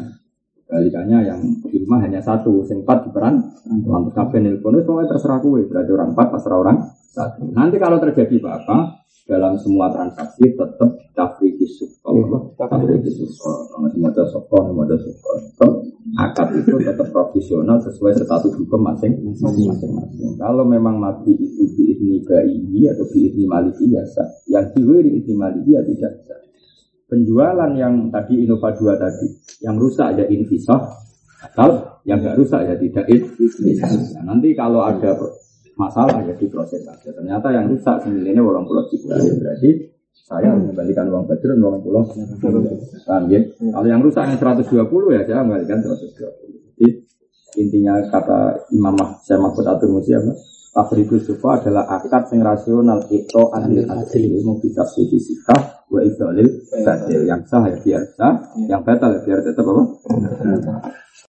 kebalikannya yang di rumah hanya satu, sing empat diperan, lantas kafe nelpon, semuanya terserah kue. Berarti orang empat pasrah orang satu. Nanti kalau terjadi apa-apa, dalam semua transaksi tetap tafriki sukol tafriki sukol kalau semua ada sukol semua ada sukol tetap akad itu tetap profesional sesuai status hukum masing-masing. Kalau memang mati itu biizni ini atau biizni maliki ya sah. Yang diwiri biizni maliki ya tidak sah. Penjualan yang tadi Innova 2 tadi, yang rusak ya invisah, atau yang nggak rusak ya tidak invisah. Nah, nanti kalau ada masalah ya diproses saja. Ternyata yang rusak semilanya orang pulau Cipulir. Berarti saya mengembalikan uang badr dan uang pulau. Paham ya? Kalau yang rusak yang 120 ya saya mengembalikan 120. Jadi intinya kata Imam saya Mahfud Atur Musi apa? Tafriqus sufa adalah akad yang rasional itu anil adil mau kita sikah wa ibdalil yang sah ya biar sah yang batal ya biar tetap apa